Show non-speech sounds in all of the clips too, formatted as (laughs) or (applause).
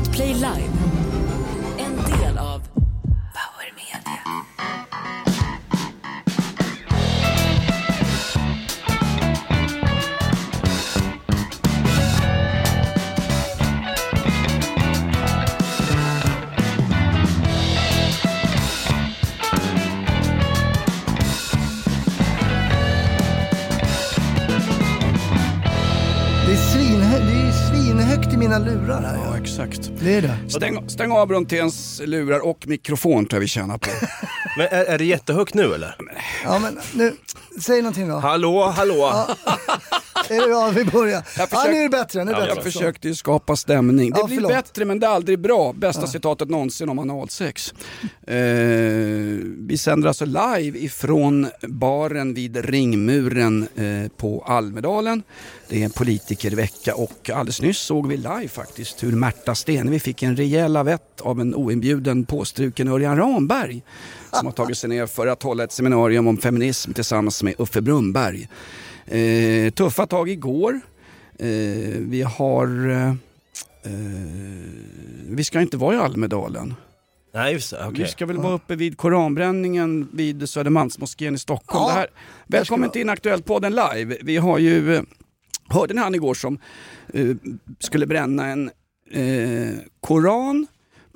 Podplay Live. Det är det. Stäng, stäng av Bronténs lurar och mikrofon tror jag vi tjänar på. (laughs) Men är, är det jättehögt nu eller? Ja, men nu, säg någonting då. Hallå, hallå. (laughs) ja, vi börjar. Ja, försöker- nu är det bättre. Nu är det Ja, bättre. Jag försökte ju skapa stämning. Det Ja, blir förlåt. bättre men det är aldrig bra. Bästa citatet någonsin om analsex. Eh, vi sänder alltså live ifrån baren vid Ringmuren eh, på Almedalen. Det är en politikervecka och alldeles nyss såg vi live faktiskt hur Märta Stenevi fick en rejäl lavett av en oinbjuden påstruken Örjan Ramberg som har tagit sig ner för att hålla ett seminarium om feminism tillsammans med Uffe Brunnberg. Eh, tuffa tag igår. Eh, vi har... Eh, eh, vi ska inte vara i Almedalen. Nej, just det. Okej. Vi ska väl vara uppe vid koranbränningen vid Södermalmsmoskén i Stockholm. Ja, det här, välkommen till Inaktuellt-podden live. Vi har ju... eh, Hörde ni han igår som eh, skulle bränna en koran?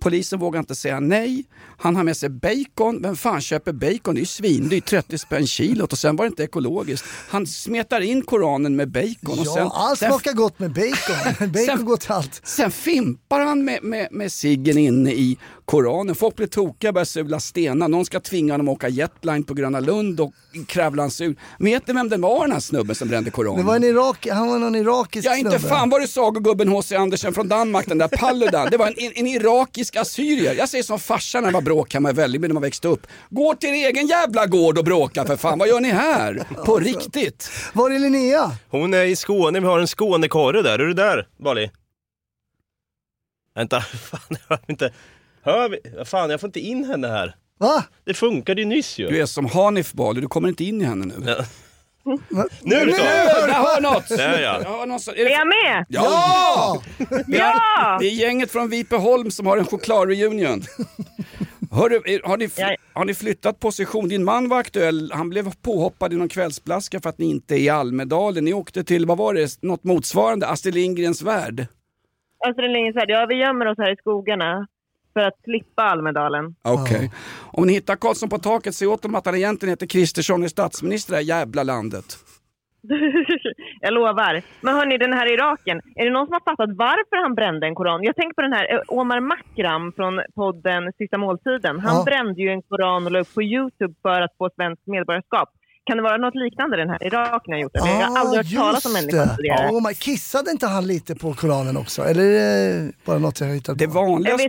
Polisen vågar inte säga nej. Han har med sig bacon. Vem fan köper bacon? Det är ju svindyrt, 30 spänn kilot och sen var det inte ekologiskt. Han smetar in koranen med bacon och Ja, sen, allt sen smakar gott med bacon. (laughs) bacon Sen- går till allt. Sen fimpar han med, med, med ciggen inne i Koranen. Folk blir tokiga och börjar sula stenar. Någon ska tvinga honom att åka jetline på Gröna Lund och kravla hans ur. Vet du vem det var den här snubben som brände Koranen? Det var en Irak, han var någon irakisk Ja, inte snubbe. fan var det sagogubben H.C. Andersen från Danmark, den där Paludan. Det var en, en, en irakisk assyrier. Jag säger som farsan när det var bråk hemma i Vällingby när man växte upp. Gå till er egen jävla gård och bråka för fan. Vad gör ni här? På riktigt. Var är Linnea? Hon är i Skåne, vi har en Skånekarre där. Är du där, Bali? Vänta, (laughs) fan jag hör inte. Hör vi? Fan, jag får inte in henne här. Va? Det funkade ju nyss ju. Du är som Hanif Bali, du kommer inte in i henne nu. Ja. Nu är det så! Jag hör något! Där ja. Jag hör något så- är Är det- jag med? Ja! Det är, Ja! det är gänget från Vipeholm som har en chokladreunion. Hörru, har, ni, Ja. har ni flyttat position? Din man var aktuell, han blev påhoppad i någon kvällsblaska för att ni inte är i Almedalen. Ni åkte till, vad var det, något motsvarande, Astrid Lindgrens värld? Är länge sedan. Ja, vi gömmer oss här i skogarna för att slippa Almedalen. Okej. Om ni hittar Karlsson på taket, se åt dem att han egentligen heter Kristersson och är statsminister i det här jävla landet. (laughs) jag lovar. Men hörni, den här Iraken. Är det någon som har fattat varför han brände en koran? Jag tänker på den här eh, Omar Makram från podden Sista måltiden. Han Ja. brände ju en koran och la upp på Youtube för att få svenskt medborgarskap. Kan det vara något liknande den här Iraken har gjort? det? jag har aldrig hört talas om Ah, människan det. tidigare. Ja, men kissade inte han lite på Koranen också? Eller är det bara något jag har hittat Det på? Jag vanligaste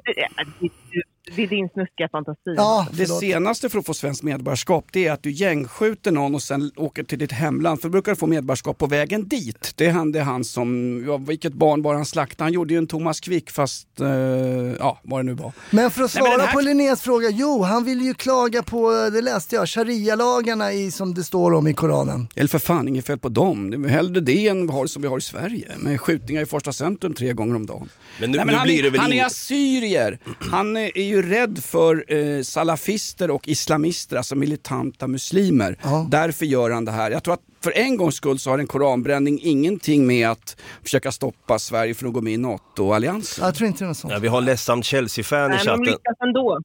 det, det är din snuskiga fantasi. Ja, Det förlåt. senaste för att få svenskt medborgarskap det är att du gängskjuter någon och sen åker till ditt hemland. För då brukar du få medborgarskap på vägen dit. Det hände han som, ja, vilket barn var han slaktade? Han gjorde ju en Thomas Quick fast, eh, ja vad det nu var. Men för att Nej, svara den här- på Linneas fråga, jo han vill ju klaga på, det läste jag, sharia-lagarna i, som det står om i Koranen. Eller för fan, inget fel på dem. Det är hellre det än vad som vi har i Sverige. Med skjutningar i första centrum tre gånger om dagen. Men nu, Nej, men nu han, blir det är, väl han är assyrier. Han är ju rädd för eh, salafister och islamister, alltså militanta muslimer. Ja. Därför gör han det här. Jag tror att för en gångs skull så har en koranbränning ingenting med att försöka stoppa Sverige från att gå med i NATO-alliansen. Jag tror inte det är något sånt. Ja, vi har ledsamt Chelsea-fan i Nej, men de chatten. lyckas ändå.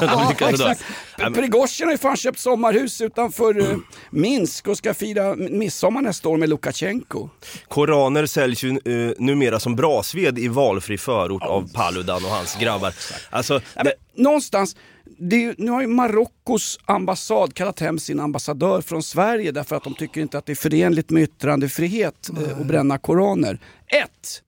(laughs) (laughs) De lyckas ändå. Prigozjin har ju fan köpt sommarhus utanför eh, Minsk och ska fira midsommar nästa år med Lukasjenko. Koraner säljs ju uh, numera som brasved i valfri förort av Paludan och hans grabbar. Alltså, Ja, men, någonstans, det är, nu har ju Marockos ambassad kallat hem sin ambassadör från Sverige därför att de tycker inte att det är förenligt med yttrandefrihet eh, att bränna koraner. Ett,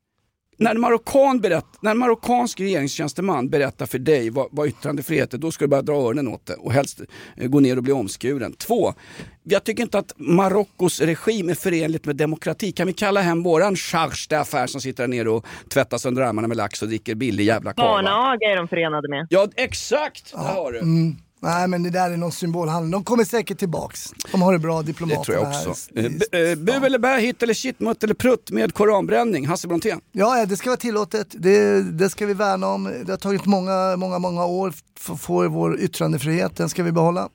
när en, marockan berätt, när en marockansk regeringstjänsteman berättar för dig vad, vad yttrandefrihet är, då ska du bara dra öronen åt det och helst eh, gå ner och bli omskuren. Två, jag tycker inte att Marockos regim är förenligt med demokrati. Kan vi kalla hem våran charge d'affaires som sitter där nere och tvättas under armarna med lax och dricker billig jävla kava? Barnaga är de förenade med. Ja, exakt! Där har du. Mm. Nej men det där är någon symbolhandling. De kommer säkert tillbaks. De har det bra, Det diplomaterna tror jag också. Eh, eh, Bu eller bä, hit eller shit, mutt eller prutt med koranbränning. Hasse Brontén. Ja, det ska vara tillåtet. Det, det ska vi värna om. Det har tagit många, många, många år för få vår yttrandefrihet. Den ska vi behålla.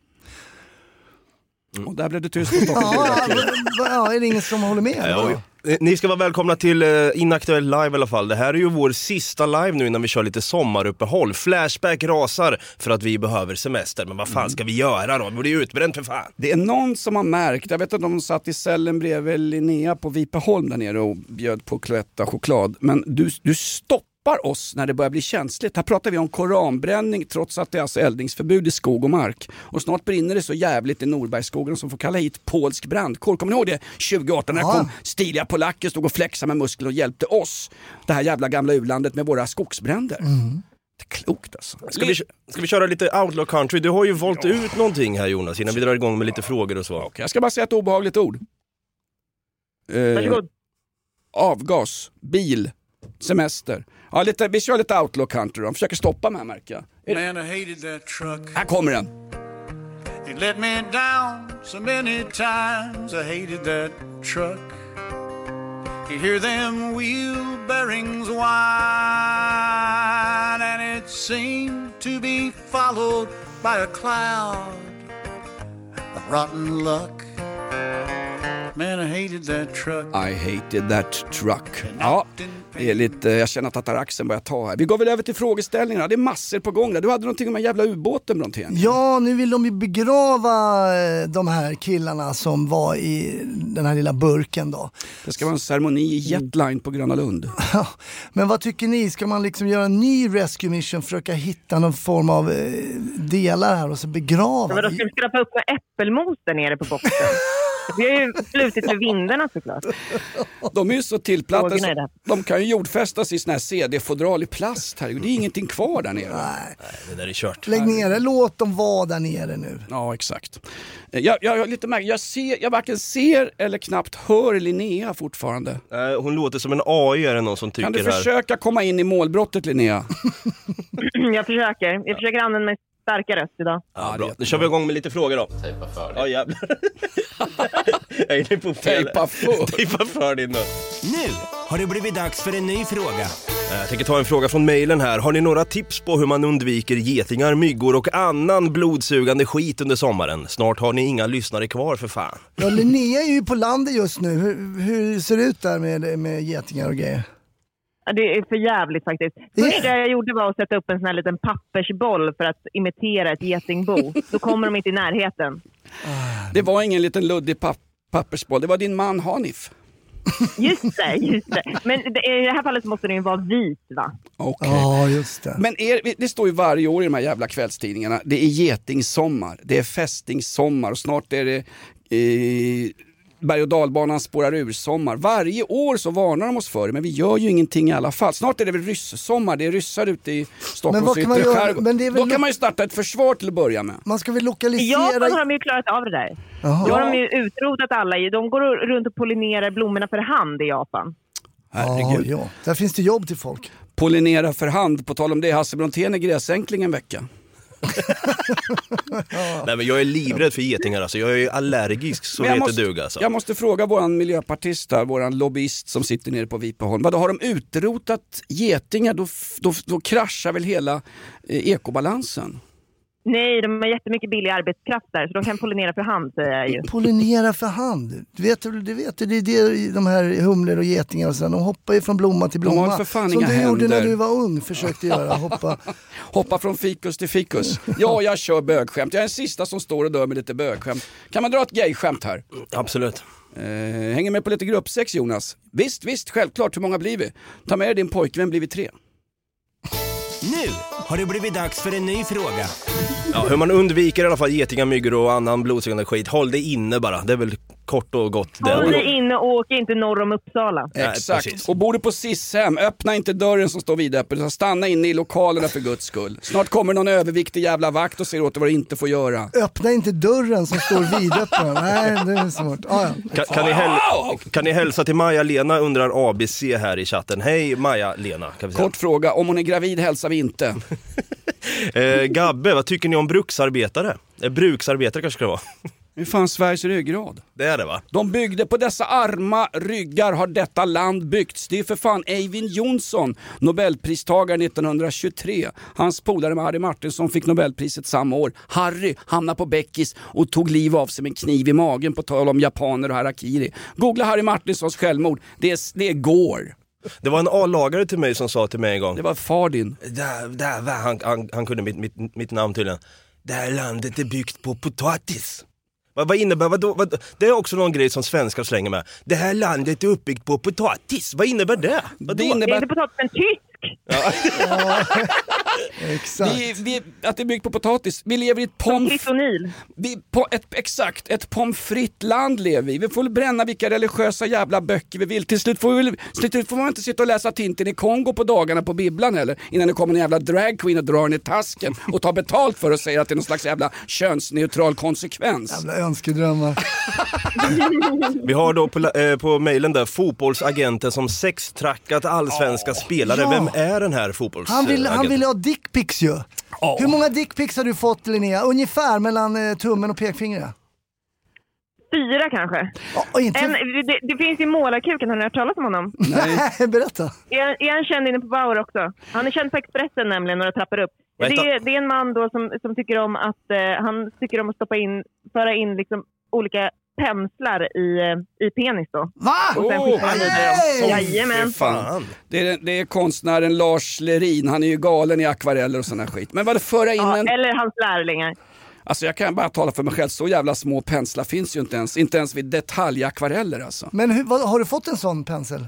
Och där blev det tyst på Stockholm. Ja, ja, är det ingen som håller med? Ja, Eh, ni ska vara välkomna till eh, Inaktuell live i alla fall. Det här är ju vår sista live nu innan vi kör lite sommaruppehåll. Flashback rasar för att vi behöver semester. Men vad fan ska vi göra då? Vi blir ju utbränt för fan. Det är någon som har märkt, jag vet att de satt i cellen bredvid Linnea på Vipeholm där nere och bjöd på Cloetta choklad. Men du, du stoppar oss när det börjar bli känsligt. Här pratar vi om koranbränning trots att det är alltså eldningsförbud i skog och mark. Och snart brinner det så jävligt i Norbergsskogen som får kalla hit polsk brandkår. Kommer ni ihåg det 2018 när Ja. kom stiliga polacker stod och flexade med muskler och hjälpte oss, det här jävla gamla u-landet med våra skogsbränder. Det är klokt alltså. Ska vi, ska vi köra lite outlaw country? Du har ju valt ut någonting här Jonas innan vi drar igång med lite frågor och så. Okej, jag ska bara säga ett obehagligt ord. Eh, avgas, bil, semester. Ja, lite, vi kör lite outlaw country. De försöker stoppa mig här märker jag. Man, I hated that truck. Här kommer den. It let me down so many times. I hated that truck. You hear them wheel bearings whine, and it seemed to be followed by a cloud of rotten luck. Man, I hated that truck. I hated that truck. Ja, det är lite, jag känner att ataraxen börjar ta här. Vi går väl över till frågeställningarna. Det är massor på gång där. Du hade någonting om den jävla ubåten Brontén. Ja, nu vill de ju begrava eh, de här killarna som var i den här lilla burken då. Det ska vara en ceremoni i Jetline på Gröna Lund. (laughs) Ja, Men vad tycker ni? Ska man liksom göra en ny rescue mission, försöka hitta någon form av eh, delar här och så begrava? Vadå, ska vi skrapa upp med äppelmos där nere på boxen? (laughs) Vi har ju flutit för vindarna såklart. De är ju så tillplattade så de kan ju jordfästas i såna här CD-fodral i plast. Herregud, det är ingenting kvar där nere. Nej, Det där är kört. lägg ner det, låt dem vara där nere nu. Ja, exakt. Eh, Jag, jag, jag, lite jag, ser, jag varken ser eller knappt hör Linnea fortfarande. Eh, Hon låter som en AI är det någon som tycker Kan du här. försöka komma in i målbrottet Linnea? (laughs) Jag försöker. Jag försöker använda min starka röst idag. Ja, bra. Nu kör vi igång med lite frågor då. Tejpa för dig. Ja jävlar. (laughs) jag är inne på fel. Tejpa för. (laughs) Tejpa för din då. Nu har det blivit dags för en ny fråga. Eh, Jag tänker ta en fråga från mejlen här. Har ni några tips på hur man undviker getingar, myggor och annan blodsugande skit under sommaren? Snart har ni inga lyssnare kvar för fan. Ja, Linnea är ju på landet just nu. Hur, hur ser det ut där med, med getingar och grejer? Det är för jävligt faktiskt. Första jag gjorde var att sätta upp en sån här liten pappersboll för att imitera ett getingbo. Då kommer de inte i närheten. Det var ingen liten luddig papp pappersboll, det var din man Hanif. Just det, just det. Men det, i det här fallet måste den ju vara vit va? Okej. Ja, just det. Men er, det står ju varje år i de här jävla kvällstidningarna, det är getingsommar, det är fästingssommar och snart är det eh, berg och dalbanan spårar ur sommar. Varje år så varnar de oss för det, men vi gör ju ingenting i alla fall. Snart är det väl rysssommar, det är ryssar ute i Men Stockholms vad kan man yttre göra? skärgård. Då kan man ju starta ett försvar till att börja med. Man ska väl I lokalisera... Japan har de ju klarat av det där. Jaha. Då har de ju utrotat alla. i- De går runt och pollinerar blommorna för hand i Japan. Ja, Herregud. ja. Där finns det jobb till folk. Pollinera för hand, på tal om det, Hasse Brontén är gräsänkling en vecka. (laughs) Nej men jag är livrädd för getingar alltså. Jag är allergisk så det heter måste, duga alltså. jag måste fråga våran miljöpartist här, våran lobbyist som sitter nere på Vipeholm. Vadå, har de utrotat getingar då, då, då kraschar väl hela eh, ekobalansen? Nej, de har jättemycket billig arbetskraft där, så de kan pollinera för hand säger jag ju. Pollinera för hand. Du vet, du vet det är det de här humlor och getingar och sådär, de hoppar ju från blomma till De har blomma. för fan Som inga du gjorde när händer. du var ung, försökte göra. Hoppa. (laughs) Hoppa från fikus till fikus. Ja, jag kör bögskämt. Jag är den sista som står och dör med lite bögskämt. Kan man dra ett gayskämt här? Absolut. Eh, hänger med på lite gruppsex Jonas? Visst, visst, självklart. Hur många blir vi? Ta med dig din pojkvän, blir vi tre. Nu har det blivit dags för en ny fråga. Ja, hur man undviker i alla fall getingar, myggor och annan blodsugande skit. Håll det inne bara. Det är väl kort och gott det. Håll dig inne och åk inte norr om Uppsala. Exakt. precis. Och bor du på SIS-hem, öppna inte dörren som står vidöppen, utan stanna inne i lokalerna för guds skull. Snart kommer någon överviktig jävla vakt och säger åt dig vad du inte får göra. Öppna inte dörren som står vidöppen. Nej, det är svårt. Ah, ja. Kan, kan, ni häl- kan ni hälsa till Maja-Lena undrar ABC här i chatten. Hej Maja-Lena. Kort fråga, om hon är gravid hälsar vi inte. (laughs) Eh, Gabbe, vad tycker ni om bruksarbetare? Eh, bruksarbetare kanske ska det vara. Är fan Sveriges ryggrad. Det är det va? De byggde på dessa arma ryggar har detta land byggts. Det är för fan Eivind Johnson, nobelpristagare 1923. Hans polare med Harry Martinsson fick nobelpriset samma år. Harry hamnade på Beckis och tog liv av sig med en kniv i magen på tal om japaner och harakiri. Googla Harry Martinsons självmord. Det är, det är går. Det var en A-lagare till mig som sa till mig en gång. Det var far din. Där, där, han, han, han kunde mitt, mitt, mitt namn tydligen. Det här landet är byggt på potatis. Vad, vad innebär, vad, vad, det är också någon grej som svenskar slänger med. Det här landet är uppbyggt på potatis. Vad innebär det? Vadå? Det Är innebär inte (laughs) Exakt. vi, vi, att det är byggt på potatis. Vi lever i ett pommes vi, på ett, exakt, ett pommes frites-land lever vi. Vi får bränna vilka religiösa jävla böcker vi vill. Till slut får, vi, till slut får man inte sitta och läsa Tintin i Kongo på dagarna på bibblan heller. Innan det kommer en jävla dragqueen och drar en i tasken och tar betalt för och säger att det är någon slags jävla könsneutral konsekvens. Jävla önskedrömmar. (laughs) Vi har då på, eh, på mejlen där fotbollsagenten som sextrackat allsvenska spelare. ja. Vem är den här fotbollsagenten? Han vill, han vill ha dickpics ju. Ja. Hur många dickpics har du fått Linnea? Ungefär mellan eh, tummen och pekfingret? Fyra kanske. Ja, inte... En, det, det finns ju Målarkuken, har ni hört talas om honom? Nej, (laughs) berätta. Är, är han känd inne på Bauer också? Han är känd på Expressen nämligen, några trappor upp. Det är, det är en man då som, som tycker om att eh, han tycker om att stoppa in, föra in liksom olika penslar i, eh, i penis då. Va? Och sen Oh, skickar han vidare! Jajamän. Fan. Det är, det är konstnären Lars Lerin, han är ju galen i akvareller och sån här skit. Men vad det föra in Ja, en... eller hans lärlingar. Alltså jag kan bara tala för mig själv, så jävla små penslar finns ju inte ens. Inte ens vid detaljakvareller alltså. Men hur, vad, har du fått en sån pensel?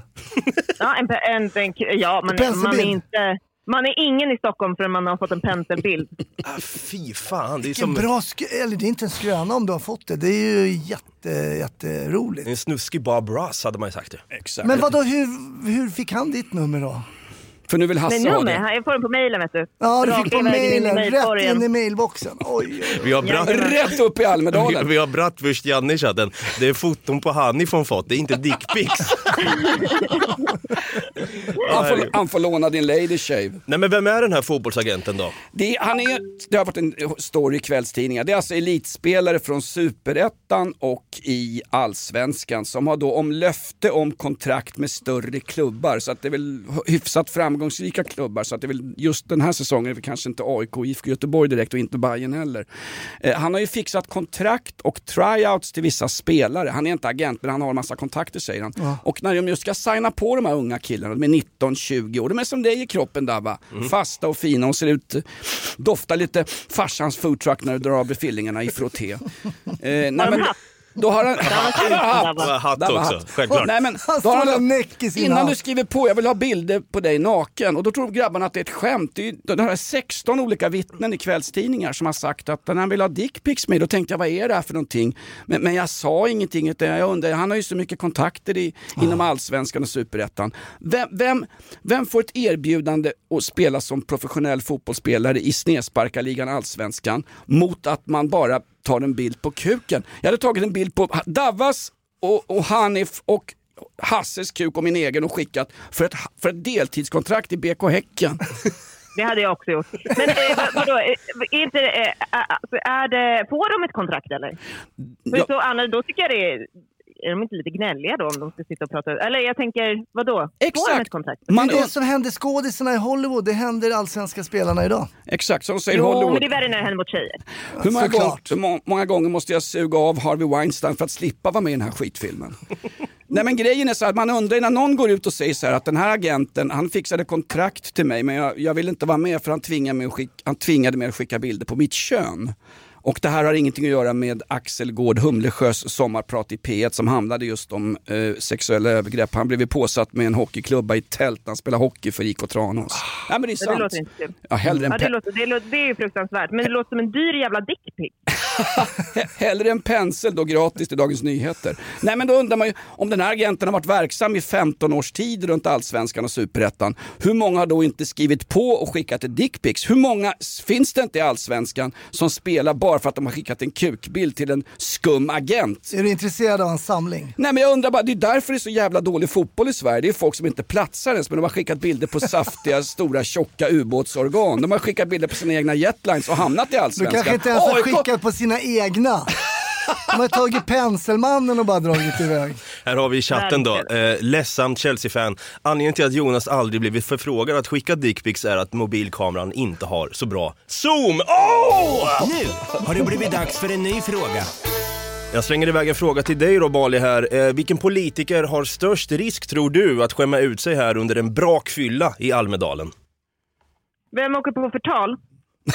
Ja, en, en, en, ja Penselbild. man är inte... Man är ingen i Stockholm förrän man har fått en penselbild. Ah, fy fan, det är som bra sk- eller det är inte en skröna om du har fått det. Det är ju jätte, jätteroligt. en snuskig Bob Ross hade man ju sagt det. Exakt. Men vadå, hur, hur fick han ditt nummer då? För nu vill Hasse ha nummer, det. jag får den på mejlen vet du. Ja, du fick på mejlen, rätt in i mailboxen. Oj. Vi har, bratt. Rätt upp i vi, Almedalen. vi har Bratwurst Janne i chatten. Det är foton på Hanifon fått, det är inte dickpics. (laughs) Han får, han får låna din lady shave. Nej men vem är den här fotbollsagenten då? Det, han är, det har varit en story i kvällstidningar. Det är alltså elitspelare från superettan och i allsvenskan som har då om löfte om kontrakt med större klubbar. Så att det är väl hyfsat framgångsrika klubbar. Så att det är väl just den här säsongen är det kanske inte AIK och IFK Göteborg direkt och inte Bayern heller. Eh, han har ju fixat kontrakt och tryouts till vissa spelare. Han är inte agent men han har en massa kontakter säger han. Och när de just ska signa på de här unga killarna, de är 19-20 år, de är som dig i kroppen där va. Fasta och fina och ser ut, doftar lite farsans foodtruck när du drar av fillingarna i frotté. Eh, nej, men, hatt? Då har han, han har hatt. Hatt också, hatt. självklart. Nej, men, då har han- näck Innan du skriver på, jag vill ha bilder på dig naken. Och då tror grabbarna att det är ett skämt. Det är, ju- det är 16 olika vittnen i kvällstidningar som har sagt att när han vill ha dickpics med, då tänkte jag vad är det här för någonting? Men, men jag sa ingenting, utan jag undrar, han har ju så mycket kontakter i, inom allsvenskan och superettan. Vem, vem, vem får ett erbjudande att spela som professionell fotbollsspelare i snedsparkarligan allsvenskan mot att man bara tar en bild på kuken? Jag hade tagit en bild på Davas och, och Hanif och Hasses kuk och min egen och skickat för ett, för ett deltidskontrakt i BK Häcken. (laughs) Det hade jag också gjort. Men eh, vad- vadå, eh, är inte, det, eh, alltså, är det, får de ett kontrakt eller? För Ja. så, Anna, då tycker jag det är, är de inte lite gnälliga då om de ska sitta och prata? Eller jag tänker, vadå? Exakt. Man, det som händer skådisarna i Hollywood, det händer allsvenska spelarna idag. exakt, som säger Jo, Hollywood. men det är värre när det händer mot tjejer. Hur många, hur må- många gånger måste jag suga av Harvey Weinstein för att slippa vara med i den här skitfilmen? (laughs) Nej men grejen är så här, att man undrar när någon går ut och säger så här att den här agenten, han fixade kontrakt till mig men jag, jag vill inte vara med för han tvingade, mig att skicka, han tvingade mig att skicka bilder på mitt kön. Och det här har ingenting att göra med Axel Gård Humlesjös sommarprat i P1 som handlade just om eh, sexuella övergrepp. Han blev påsatt med en hockeyklubba i ett tält när han spelade hockey för IK Tranås. Nej men det är sant. det låter inte kul. Ja, hellre en Ja, det, låter, det, låter, det är ju fruktansvärt. Men det låter som en dyr jävla dickpic. He- (laughs) Hellre en pensel då gratis till Dagens Nyheter. Nej men då undrar man ju om den här agenten har varit verksam i 15 års tid runt Allsvenskan och Superettan. Hur många har då inte skrivit på och skickat ett dickpics? Hur många finns det inte i Allsvenskan som spelar bara bara för att de har skickat en kukbild till en skum agent. Är du intresserad av en samling? Nej men jag undrar bara, det är därför det är så jävla dålig fotboll i Sverige. Det är folk som inte platsar ens men de har skickat bilder på saftiga, (laughs) stora, tjocka ubåtsorgan. De har skickat bilder på sina egna jetlines och hamnat i Du Allsvenskan. kanske inte ens har skickat på sina egna. (laughs) De har tagit penselmannen och bara dragit iväg. Här har vi i chatten då, eh, ledsamt Chelsea-fan. Anledningen till att Jonas aldrig blivit förfrågad att skicka dickpics är att mobilkameran inte har så bra zoom. Oh! Nu har det blivit dags för en ny fråga. Jag slänger iväg en fråga till dig då Bali här. Eh, vilken politiker har störst risk tror du att skämma ut sig här under en brakfylla i Almedalen? Vem åker på förtal?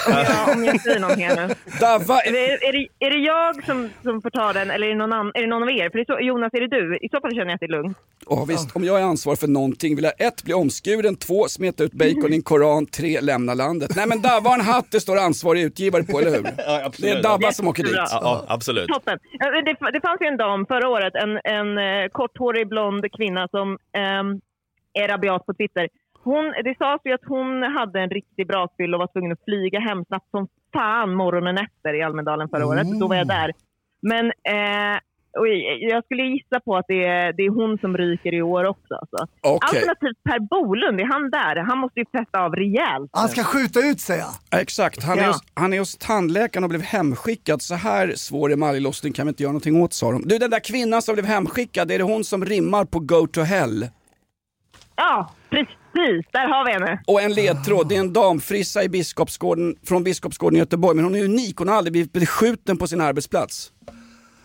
Om jag, om jag säger någonting här nu. Dava, Är det, är, det, är det jag som, som får ta den eller är det någon, annan, är det någon av er? För det är så, Jonas, är det du? I så fall känner jag att det är lugnt. Ja, visst, om jag är ansvarig för någonting vill jag ett, bli omskuren, två, smeta ut bacon i en koran, tre, lämna landet. Nej men Davva har en hatt, det står ansvarig utgivare på, eller hur? (laughs) Det är Dabba som åker dit. Ja, ja absolut. Toppen. Ja, Det, det fanns ju en dam förra året, en, en eh, korthårig blond kvinna som ehm, är rabiat på Twitter. Hon, det sades ju att hon hade en riktigt bra fyll och var tvungen att flyga hem snabbt som fan morgonen efter i Almedalen förra året. Då var jag där. Men eh, jag skulle gissa på att det är, det är hon som ryker i år också. Alltså. Okej. Alternativt Per Bolund, är han där? Han måste ju festa av rejält. Han ska skjuta ut sig ja. Exakt, han är, Ja. hos, han är hos tandläkaren och blev hemskickad. Så här svår emaljelossning kan vi inte göra någonting åt sa de. Du den där kvinnan som blev hemskickad, är det hon som rimmar på go to hell? Ja, precis. Där har vi henne. Och en ledtråd, det är en damfrissa i Biskopsgården, från Biskopsgården i Göteborg. Men hon är unik, hon har aldrig blivit beskjuten på sin arbetsplats.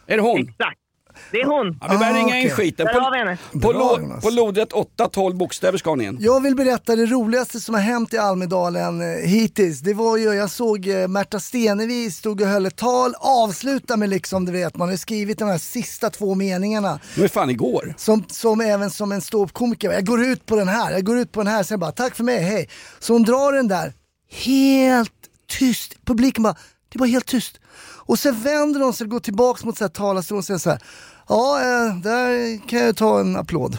Är det hon? Exakt. Det är hon. Ja, vi börjar Ah, ringa in okej. skiten. Där På, har vi henne. på, Bra, lo, Jonas. på lodrätt 8-12 bokstäver ska ni in. Jag vill berätta det roligaste som har hänt i Almedalen eh, hittills. Det var ju, jag såg eh, Märta Stenevi stod och höll ett tal, avsluta med liksom, du vet, man har skrivit de här sista två meningarna. Det var fan igår. Som, som även som en ståuppkomiker, jag går ut på den här, jag går ut på den här, sen bara tack för mig, hej. Så hon drar den där, helt tyst, publiken bara, det var helt tyst. Och sen vänder hon sig och går tillbaks mot så här talarstolen och säger så här, ja, eh, där kan jag ta en applåd.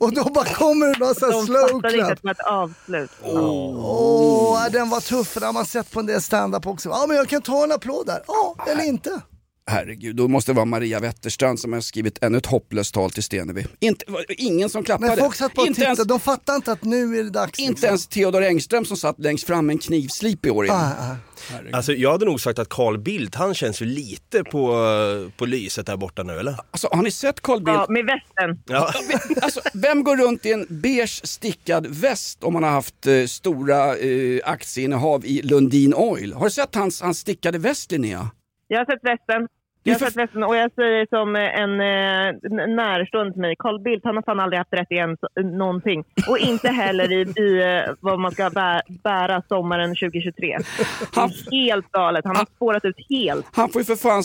Och då bara kommer det bara så här De slow inte clap. att det var ett avslut. Åh, den var tuff, det har man sett på en del stand-up också. Ja, men jag kan ta en applåd där. Ja, eller inte. Herregud, då måste det vara Maria Wetterstrand som har skrivit ännu ett hopplöst tal till Stenevi. Inte, ingen som klappade. Men folk satt bara och inte, ens, de fattade inte att nu är det dags. inte liksom. ens Theodor Engström som satt längst fram med en knivslip i år igen. Ah, ah. Alltså jag hade nog sagt att Carl Bildt, han känns ju lite på, på lyset där borta nu eller? Alltså, har ni sett Carl Bildt? Ja, med västen. Ja. Alltså, vem går runt i en beige stickad väst om man har haft eh, stora eh, aktieinnehav i Lundin Oil? Har du sett hans, hans stickade väst Linnea? Jag har sett västen. Jag sett västen och jag säger som en eh, närstående till mig, Carl Bildt, han har fan aldrig haft rätt igen så- någonting. Och inte heller i, i eh, vad man ska bä, bära sommaren 2023. Det Han- är helt galet. Han har spårat ut helt. Han får ju för fan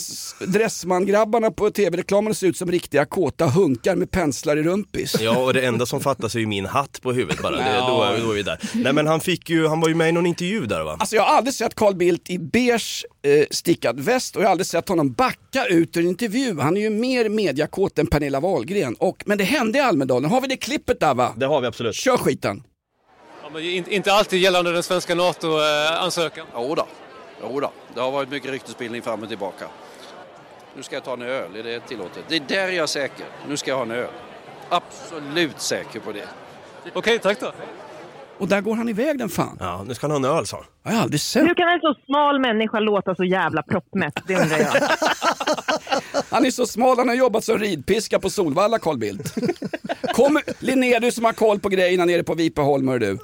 Dressman-grabbarna på tv-reklamen se ut som riktiga kåta hunkar med penslar i rumpis. Ja, och det enda som fattas är ju min hatt på huvudet bara. Det, då, då är vi där. Nej men han fick ju, han var ju med i någon intervju där va? Alltså jag har aldrig sett Carl Bildt i beige eh, stickad väst och jag har aldrig sett honom backa ut ur en intervju. Han är ju mer mediakåt än Pernilla Wahlgren. Och, men det hände i Almedalen. Har vi det klippet där va? Det har vi absolut. Kör skiten. Ja, men inte, inte alltid gällande den svenska NATO-ansökan. Jo då. jo då, det har varit mycket ryktesbildning fram och tillbaka. Nu ska jag ta en öl, är det tillåtet? Det är där jag är säker. Nu ska jag ha en öl. Absolut säker på det. Okej, tack då. Och där går han iväg den fan. Ja, nu ska han ha en öl sa han. Jag har aldrig sett. Hur kan en så smal människa låta så jävla proppmätt? Det undrar jag. (laughs) Han är så smal, han har jobbat som ridpiska på Solvalla Carl Bildt. Kommer, Linnea, du som har koll på grejerna nere på Vipeholm hör du.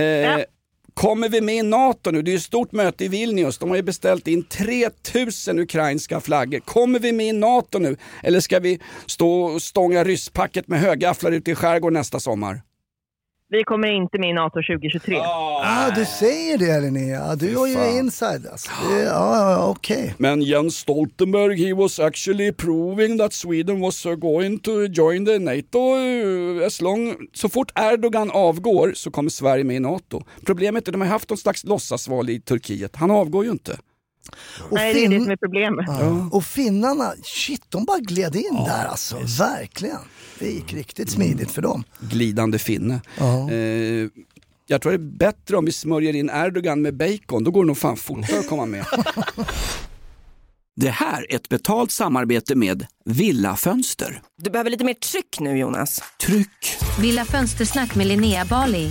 Eh, Kommer vi med i NATO nu? Det är ju ett stort möte i Vilnius. De har ju beställt in 3000 ukrainska flaggor. Kommer vi med i NATO nu? Eller ska vi stå och stånga rysspacket med högafflar ute i skärgården nästa sommar? Vi kommer inte med i NATO 2023. Ah, du säger det Linnea, du har ju inside alltså. Det, ja, ja, ja, okej. Men Jens Stoltenberg, he was actually proving that Sweden was uh, going to join the NATO uh, as long... Så fort Erdogan avgår så kommer Sverige med i NATO. Problemet är att de har haft någon slags låtsasval i Turkiet. Han avgår ju inte. Och, Nej, det är det som är problemet. ja. och finnarna, shit de bara gled in där alltså. Verkligen. Det gick riktigt smidigt för dem. Glidande finne. Ja. Eh, jag tror det är bättre om vi smörjer in Erdogan med bacon. Då går det nog fan fortare att komma med. (laughs) Det här är ett betalt samarbete med Villa Fönster. Du behöver lite mer tryck nu Jonas. Tryck! Villa Fönstersnack med Linnea Bali.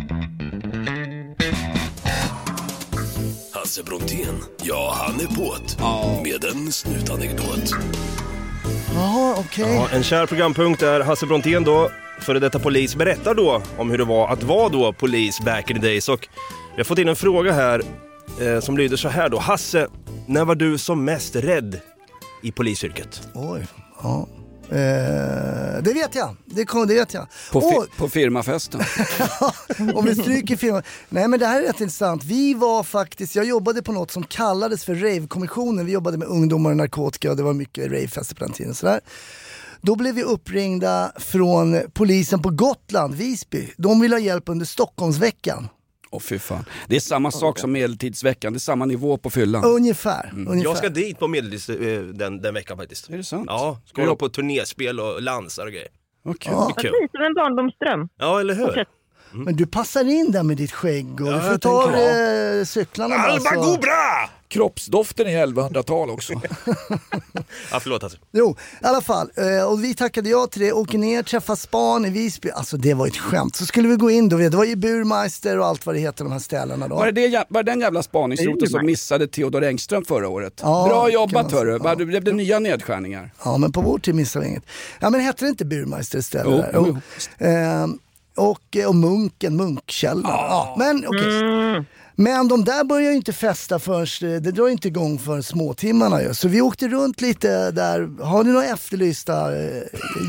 Hasse Brontén, ja han är på't. Med en snutanekdot. Jaha, okej. Ja, en kär programpunkt är Hasse Brontén då, före detta polis, berättar då om hur det var att vara då polis back in the days. Och vi har fått in en fråga här eh, som lyder så här då. Hasse, när var du som mest rädd i polisyrket? Oj, ja. Eh, det vet jag, det, kom, det vet jag. På, fi- Åh, på firmafesten. (laughs) om vi stryker filmen. Nej men det här är rätt intressant. Vi var faktiskt, jag jobbade på något som kallades för Rave-kommissionen. Vi jobbade med ungdomar och narkotika och det var mycket ravefester på den tiden. Sådär. Då blev vi uppringda från polisen på Gotland, Visby. De ville ha hjälp under Stockholmsveckan. Åh fy fan. Det är samma sak som medeltidsveckan, det är samma nivå på fyllan. Ungefär. ungefär. Jag ska dit på medeltids eh, den, den veckan faktiskt. Är det sant? Ja, ska gå på turnéspel och lansar och grejer. Okej. Ja. Lite som en barndomsdröm. Ja, eller hur? Men du passar in där med ditt skägg och Ja, du får ta eh, cyklarna bara. Alba Så. Gobra! Kroppsdoften är 1100-tal också. Ja, förlåt alltså. Jo, i alla fall. Eh, och vi tackade ja till det, åker ner, träffar span i Visby. Alltså det var ett skämt. Så skulle vi gå in då, det var ju Burmeister och allt vad det heter de här ställena då. Var det, det, var det den jävla spaningsroten som missade Theodor Engström förra året? Ja, Bra jobbat hörru. Va, det blev nya nedskärningar. Ja men på vår tid missade vi inget. Ja men hette det inte Burmeister istället? Jo, där? jo, Ehm, och, och Munken, Munkkällan. Ja. men okej. Men de där börjar ju inte festa förrän, det drar inte igång för småtimmarna ju. Så vi åkte runt lite där, har ni några efterlysta eh,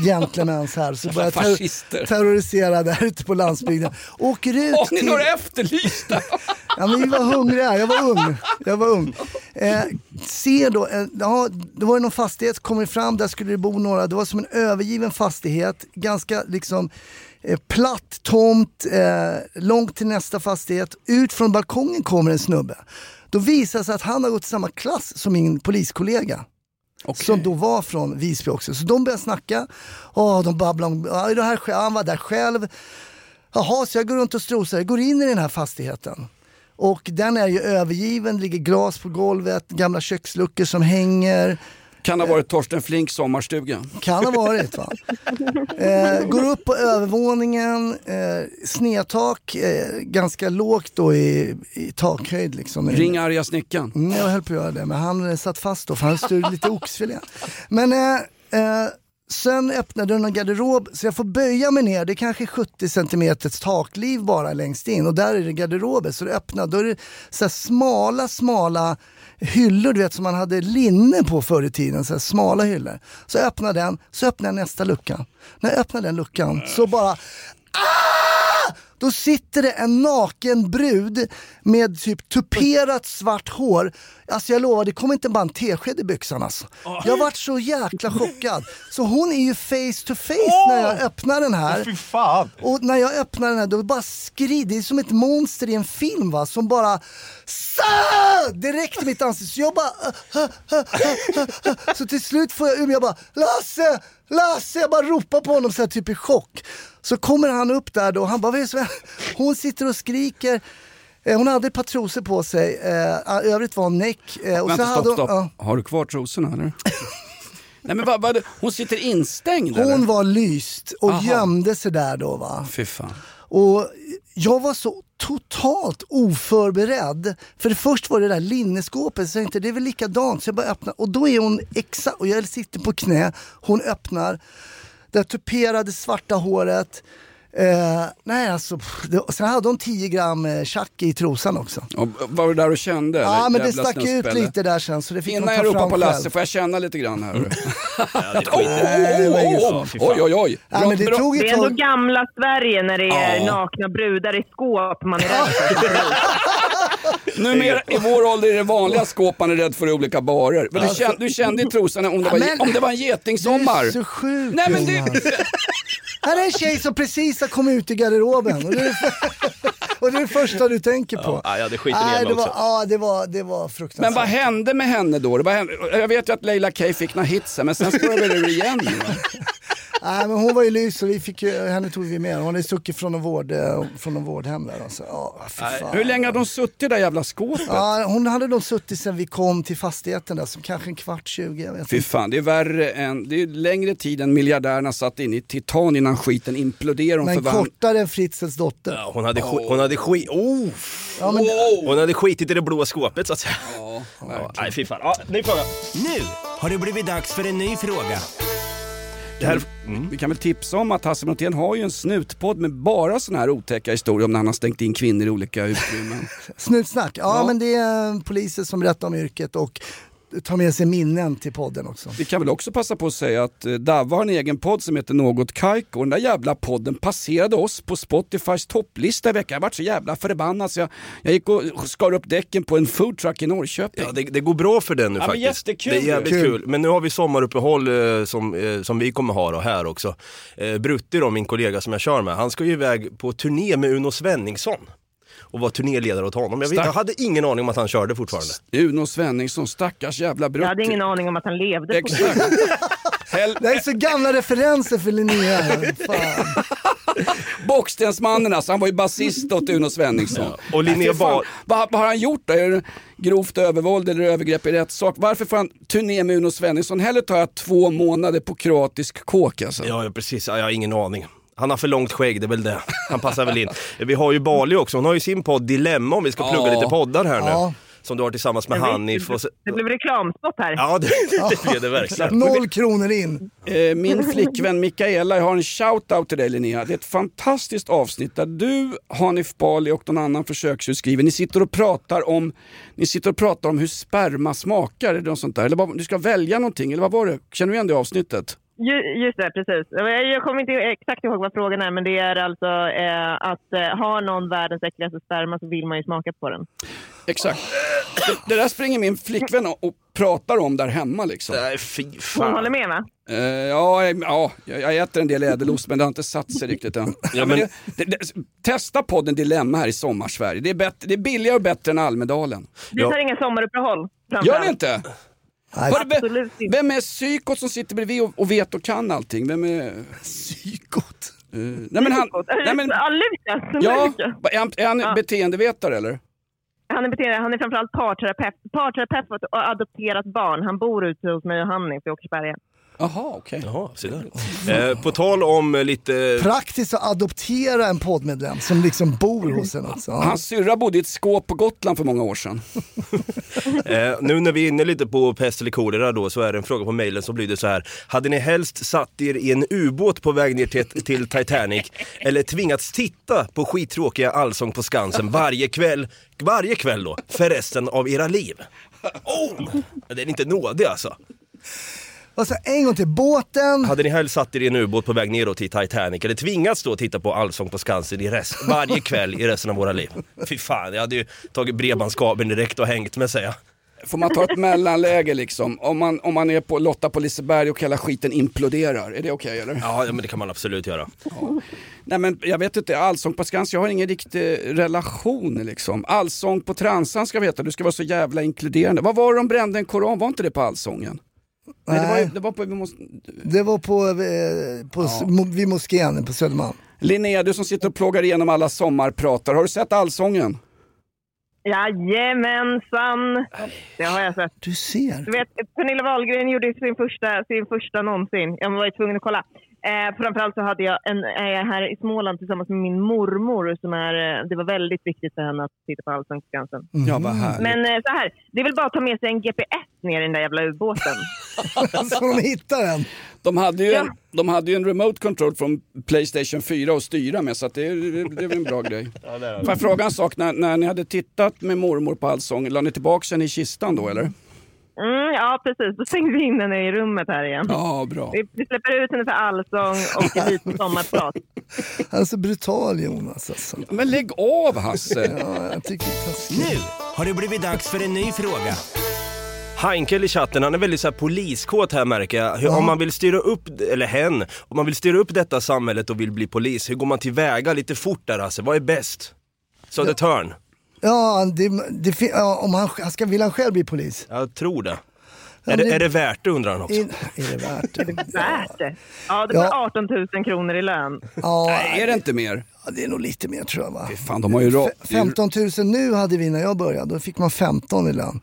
gentlemans här? Så (laughs) börjar ter- terrorisera där ute på landsbygden. Åker ut Har ni till... några efterlysta? (laughs) Ja, men vi var hungriga, jag var ung. Jag var ung. Eh, ser då, eh, ja, det var någon fastighet, kommer fram, där skulle det bo några, det var som en övergiven fastighet, ganska liksom eh, platt tomt, eh, långt till nästa fastighet. Ut från balkongen kommer en snubbe. Då visar det sig att han har gått i samma klass som min poliskollega. Som då var från Visby också. Så de började snacka. Åh, de babblade om, det här, han var där själv. Jaha, så jag går runt och strosar, jag går in i den här fastigheten. Och den är ju övergiven, det ligger glas på golvet, gamla köksluckor som hänger. Kan ha varit Torsten Flinks sommarstuga. Kan ha varit va. Eh, går upp på övervåningen, eh, snedtak, eh, ganska lågt då i, i takhöjd liksom. Ring arga snickaren. Mm, jag höll på att göra det, men han eh, satt fast då för han stod lite oxfilé. Men eh, eh, sen öppnade den en garderob så jag får böja mig ner. Det är kanske 70 centimeters takliv bara längst in och där är det garderober. Så det öppnar, då är det så smala, smala hyllor du vet som man hade linne på förr i tiden, så här smala hyllor. Så jag öppnade den, så öppnade jag nästa lucka. När jag öppnade den luckan så bara ah! Då sitter det en naken brud med typ tuperat svart hår. Alltså jag lovar, det kommer inte bara en tesked i byxan alltså. Jag vart så jäkla chockad. Så hon är ju face to face när jag öppnar den här. Fy fan! Och när jag öppnar den här då bara skrider, det är som ett monster i en film va, som bara Sa! direkt i mitt ansikte. Så jag bara. Så till slut får jag ur mig, jag bara Lasse! Lasse! Jag bara ropar på honom så här, typ i chock. Så kommer han upp där då och han bara, vad är det som händer?" Hon sitter och skriker. Eh, Hon hade ett par trosor på sig, eh, övrigt var hon näck. Eh, och Vänta, så hade stopp, hon- stopp. ja. Har du kvar trosorna eller? (laughs) Nej men vad, vad, hon sitter instängd eller? Hon var lyst och Aha. gömde sig där då va. Fy fan. Och jag var så totalt oförberedd. För det först var det där linneskåpet, så jag tänkte det är väl likadant. Så jag bara öppnar och då är hon exakt, och jag sitter på knä, hon öppnar. Det tuperade svarta håret. Eh, nej alltså, pff, det, sen hade hon 10 gram eh, tjack i trosan också. Och var du där och kände? Ja eller? men det stack ut lite där sen så det fick hon Innan ta jag ropar fram på själv. Lasse får jag känna lite grann här. (laughs) Det. Oj oj oj. Ja, men det Bra- tog Det är ändå gamla Sverige när det är Ja. nakna brudar i skåp man är rädd för. (laughs) Numera i vår ålder är det vanliga skåp man är rädd för i olika barer. Men du, kände, du kände i trosan om det, var, Ja, men- om det var en getingsommar. Du är så sjuk Nej men du. Här är en tjej som precis har kommit ut i garderoben och det är det, (laughs) och det, är det första du tänker på. Ja, jag hade skiten Nej, mig det var, också. ja, det var, det var fruktansvärt. men vad hände med henne då? Det var, jag vet ju att Leila K fick några hits men sen spårade det igen. (laughs) Nej, men hon var ju lys och vi fick ju, henne tog vi med. Hon hade stuckit från en, vård, eh, från en vårdhem där. Alltså. Fan. Hur länge hade hon suttit i det där jävla skåpet? Ja, hon hade nog suttit sen vi kom till fastigheten där, som kanske en kvart, tjugo. Jag vet Fy fan, det är värre än, det är längre tid än miljardärerna satt in i titan innan skiten imploderade. Men förvann- kortare än Fritzels dotter. Ja, hon hade, sk- hon hade skit... Oh. Ja, men, Hon hade skitit i det blåa skåpet så att säga. Ja, Ja, nej fy fan. Ja, ny fråga. Nu har det blivit dags för en ny fråga. Det här... Vi kan väl tipsa om att Hasse Brontén har ju en snutpodd med bara såna här otäcka historier om när han har stängt in kvinnor i olika utrymmen. (laughs) Snutsnack, ja, Ja. men det är poliser som berättar om yrket och tar med sig minnen till podden också. Vi kan väl också passa på att säga att eh, Davva har en egen podd som heter Något Kaiko. Och Den där jävla podden passerade oss på Spotifys topplista i veckan. Jag vart så jävla förbannad så jag, jag gick och skar upp däcken på en foodtruck i Norrköping. Ja, det, det går bra för den nu Ja, men faktiskt. jättekul Det är jävligt ju. kul. Men nu har vi sommaruppehåll eh, som, eh, som vi kommer ha då, här också. Eh, Brutti då, min kollega som jag kör med, han ska ju iväg på turné med Uno Svenningsson. Och vara turnéledare åt honom. Jag, vet, jag hade ingen aning om att han körde fortfarande. Uno Svenningsson, stackars jävla Brutti. Jag hade ingen aning om att han levde. Exakt. (laughs) Hel- Det är så gamla referenser för Linnea. (laughs) Bockstensmannen alltså, han var ju basist åt Uno Svenningsson. Och Linnea Vad, vad har han gjort då? Är det grovt övervåld eller övergrepp i rättssak? Varför får han turné med Uno Svenningsson? Hellre tar jag två månader på kroatisk kåk alltså. Ja, ja precis. Ja, jag har ingen aning. Han har för långt skägg, det är väl det. Han passar väl in. Vi har ju Bali också, hon har ju sin podd Dilemma om vi ska plugga Ja. lite poddar här nu. Ja. Som du har tillsammans med Det Hanif. Och. Det blev reklamspot här. Ja, det, det blev det verkligen. Noll kronor in. Eh, Min flickvän Mikaela, jag har en shout-out till dig Linnea. Det är ett fantastiskt avsnitt där du, Hanif Bali och någon annan försöksdjursskrivare, ni sitter och pratar om, ni sitter och pratar om hur sperma smakar, eller något sånt där. Eller du ska välja någonting, eller vad var det? Känner du igen det avsnittet? Ju- Just det, precis. Jag kommer inte exakt ihåg vad frågan är, men det är alltså eh, att eh, har någon världens äckligaste sperma så vill man ju smaka på den. Exakt. Det, det där springer min flickvän och, och pratar om där hemma liksom. Nej, fy Hon fan. håller med va? Eh, ja, jag- ja, jag jag äter en del ädelost men det har inte satt sig riktigt än. Ja, men det, det, det, testa podden Dilemma här i Sommarsverige. Det är, bättre, det är billigare och bättre än Almedalen. Vi Ja. tar inga sommaruppehåll. Gör det inte? Nej, Absolut inte. vem är psykot som sitter bredvid och, och vet och kan allting? Vem är... psykot. eh, nej men han... Nej, men, Ja, Lukas. ja, är han, är han Ja. beteendevetare eller? Han är, beteende, han är framförallt parterapeut, parterapeut ett adopterat barn. Han bor ute hos mig och Hanif i Åkersberga. Jaha, okej. Jaha, se där. Eh, på tal om eh, lite... Praktiskt att adoptera en poddmedlem som liksom bor hos en också. Ja. (laughs) Hans syrra bodde i ett skåp på Gotland för många år sedan. (laughs) Eh, nu när vi är inne lite på pest eller kolera då så är det en fråga på mejlen som lyder så här. Hade ni helst satt er i en ubåt på väg ner till, till Titanic (laughs) eller tvingats titta på skittråkiga Allsång på Skansen varje kväll, varje kväll då, för resten av era liv? Oh! Den är inte nådig alltså. Och så en gång till, båten. Hade ni helst satt er i en ubåt på väg neråt till Titanic eller tvingats då titta på Allsång på Skansen i rest, varje kväll i resten av våra liv? Fy fan, jag hade ju tagit bredbandskabeln direkt och hängt med säger jag. Får man ta ett mellanläge liksom? Om man, om man är på Lotta på Liseberg och hela skiten imploderar, är det okej eller? Ja, men det kan man absolut göra. Nej men jag vet inte, Allsång på Skansen, jag har ingen riktig relation liksom. Allsång på Transan ska veta, du ska vara så jävla inkluderande. Vad var det de brände en koran, var inte det på Allsången? Nej, det var, ju- det var på, vi måste... Det var på, eh, på s- mo- vid moskén på Södermalm. Linnea, du som sitter och plågar igenom alla sommarpratar, har du sett Allsången? Jajamensan! Det har jag sett. Du ser. Du vet, Pernilla Wahlgren gjorde sin första, sin första någonsin. Jag var ju tvungen att kolla. Eh, framförallt så hade jag en, är jag här i Småland tillsammans med min mormor. Som är, eh, det var väldigt viktigt för henne att titta på Allsång på Skansen. Ja, härligt. Men eh, så här, det är väl bara att ta med sig en GPS ner i den där jävla ubåten. (laughs) Så de hittar den. De hade, ju Ja. en, de hade ju en remote control från Playstation 4 att styra med så att det, det är en bra grej. (laughs) Får jag fråga en sak, när, när ni hade tittat med mormor på Allsång, la ni tillbaka den i kistan då eller? Mm, ja, precis. Då stängde vi in henne i rummet här igen. Ja, bra. Vi, vi släpper ut henne för allsång och lite (laughs) sommarprat. Han är så brutal Jonas alltså. Men lägg av Hasse! Ja, jag tycker det. Nu har det blivit dags för en ny fråga. Heinkel i chatten, han är väldigt så här poliskåt här märker jag. Hur, Om man vill styra upp, eller hen, om man vill styra upp detta samhället och vill bli polis, hur går man tillväga lite fort där alltså? Vad är bäst? Södertörn? Ja, det, det, ja, om han, han ska, vill han själv bli polis? Jag tror det. Ja, är, det, är det värt det undrar han också. In, är det värt det? Värt det. Ja, det Ja. blir 18 000 kronor i lön. Ja, Nej, är det inte mer? ja, det är nog lite mer tror jag va? Fan, de har ju ra- F- 15 000 nu hade vi när jag började, då fick man 15 i lön.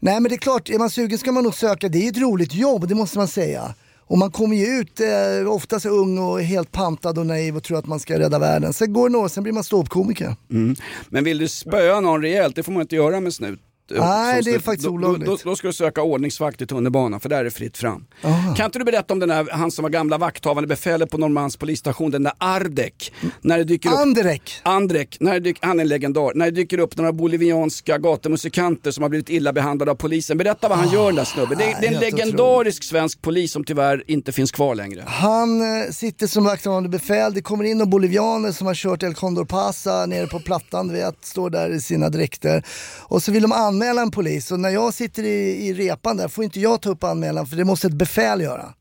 Nej men det är klart, är man sugen ska man nog söka, det är ett roligt jobb, det måste man säga. Och man kommer ju ut eh, oftast ung och helt pantad och naiv och tror att man ska rädda världen. Sen går det några år, sen blir man ståuppkomiker. Mm. Men vill du spöa någon rejält, det får man inte göra med snut. Nej, det är faktiskt olagligt. Då, då, då ska du söka ordningsvakt i tunnelbanan, för där är det fritt fram. Kan inte du berätta om den där, han som var gamla vakthavande befälet på Norrmalms polisstation, den där Ardek. När det dyker upp, Andrek! Andrek, när det dyker, han är en legendar. När det dyker upp några bolivianska gatumusikanter som har blivit illa behandlade av polisen. Berätta vad han gör den där snubben. Det, är- det är en Ah, legendarisk svensk polis som tyvärr inte finns kvar längre. Han eh, sitter som vakthavande befäl, det kommer in några bolivianer som har kört El Condor Pasa nere på plattan, du vet, står där i sina dräkter. Och så vill de anmäla en polis och när jag sitter i, i repan där får inte jag ta upp anmälan för det måste ett befäl göra.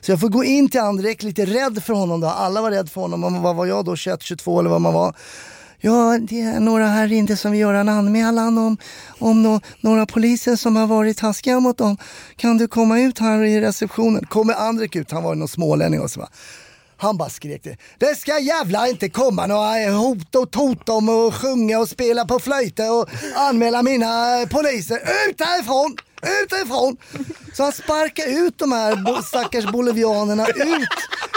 Så jag får gå in till Andrek, lite rädd för honom då, alla var rädda för honom, Och vad var jag då, 21, 22 eller vad man var. Ja, det är några här inne som vill göra en anmälan om, om no några poliser som har varit taskiga mot dem. Kan du komma ut här i receptionen? Kommer Andrek ut, han var någon smålänning och så va. Han bara skrek det. Det ska jävla inte komma några hot och tot om att sjunga och spela på flöjter och anmäla mina poliser. Ut därifrån! Ut därifrån! Så han sparkar ut de här bo- stackars bolivianerna ut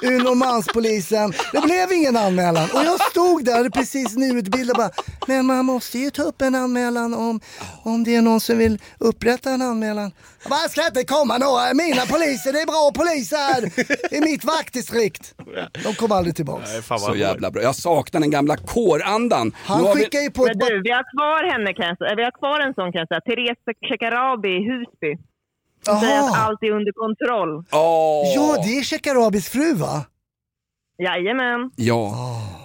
ur Norrmalmspolisen. Det blev ingen anmälan. Och jag stod där precis nyutbildad och bara, men man måste ju ta upp en anmälan om, om det är någon som vill upprätta en anmälan. Jag bara, ska inte komma några, mina poliser, det är bra poliser här i mitt vaktdistrikt. De kom aldrig tillbaks. Så jävla bra. Jag saknar den gamla kårandan. Han skickar ju på ett... Men du, vi har kvar henne kan jag säga. Vi har kvar en sån kan jag säga. Therese Shekarabi Husby. Som säger att allt är under kontroll. Ja, det är Shekarabis fru va? Jajamän. Ja,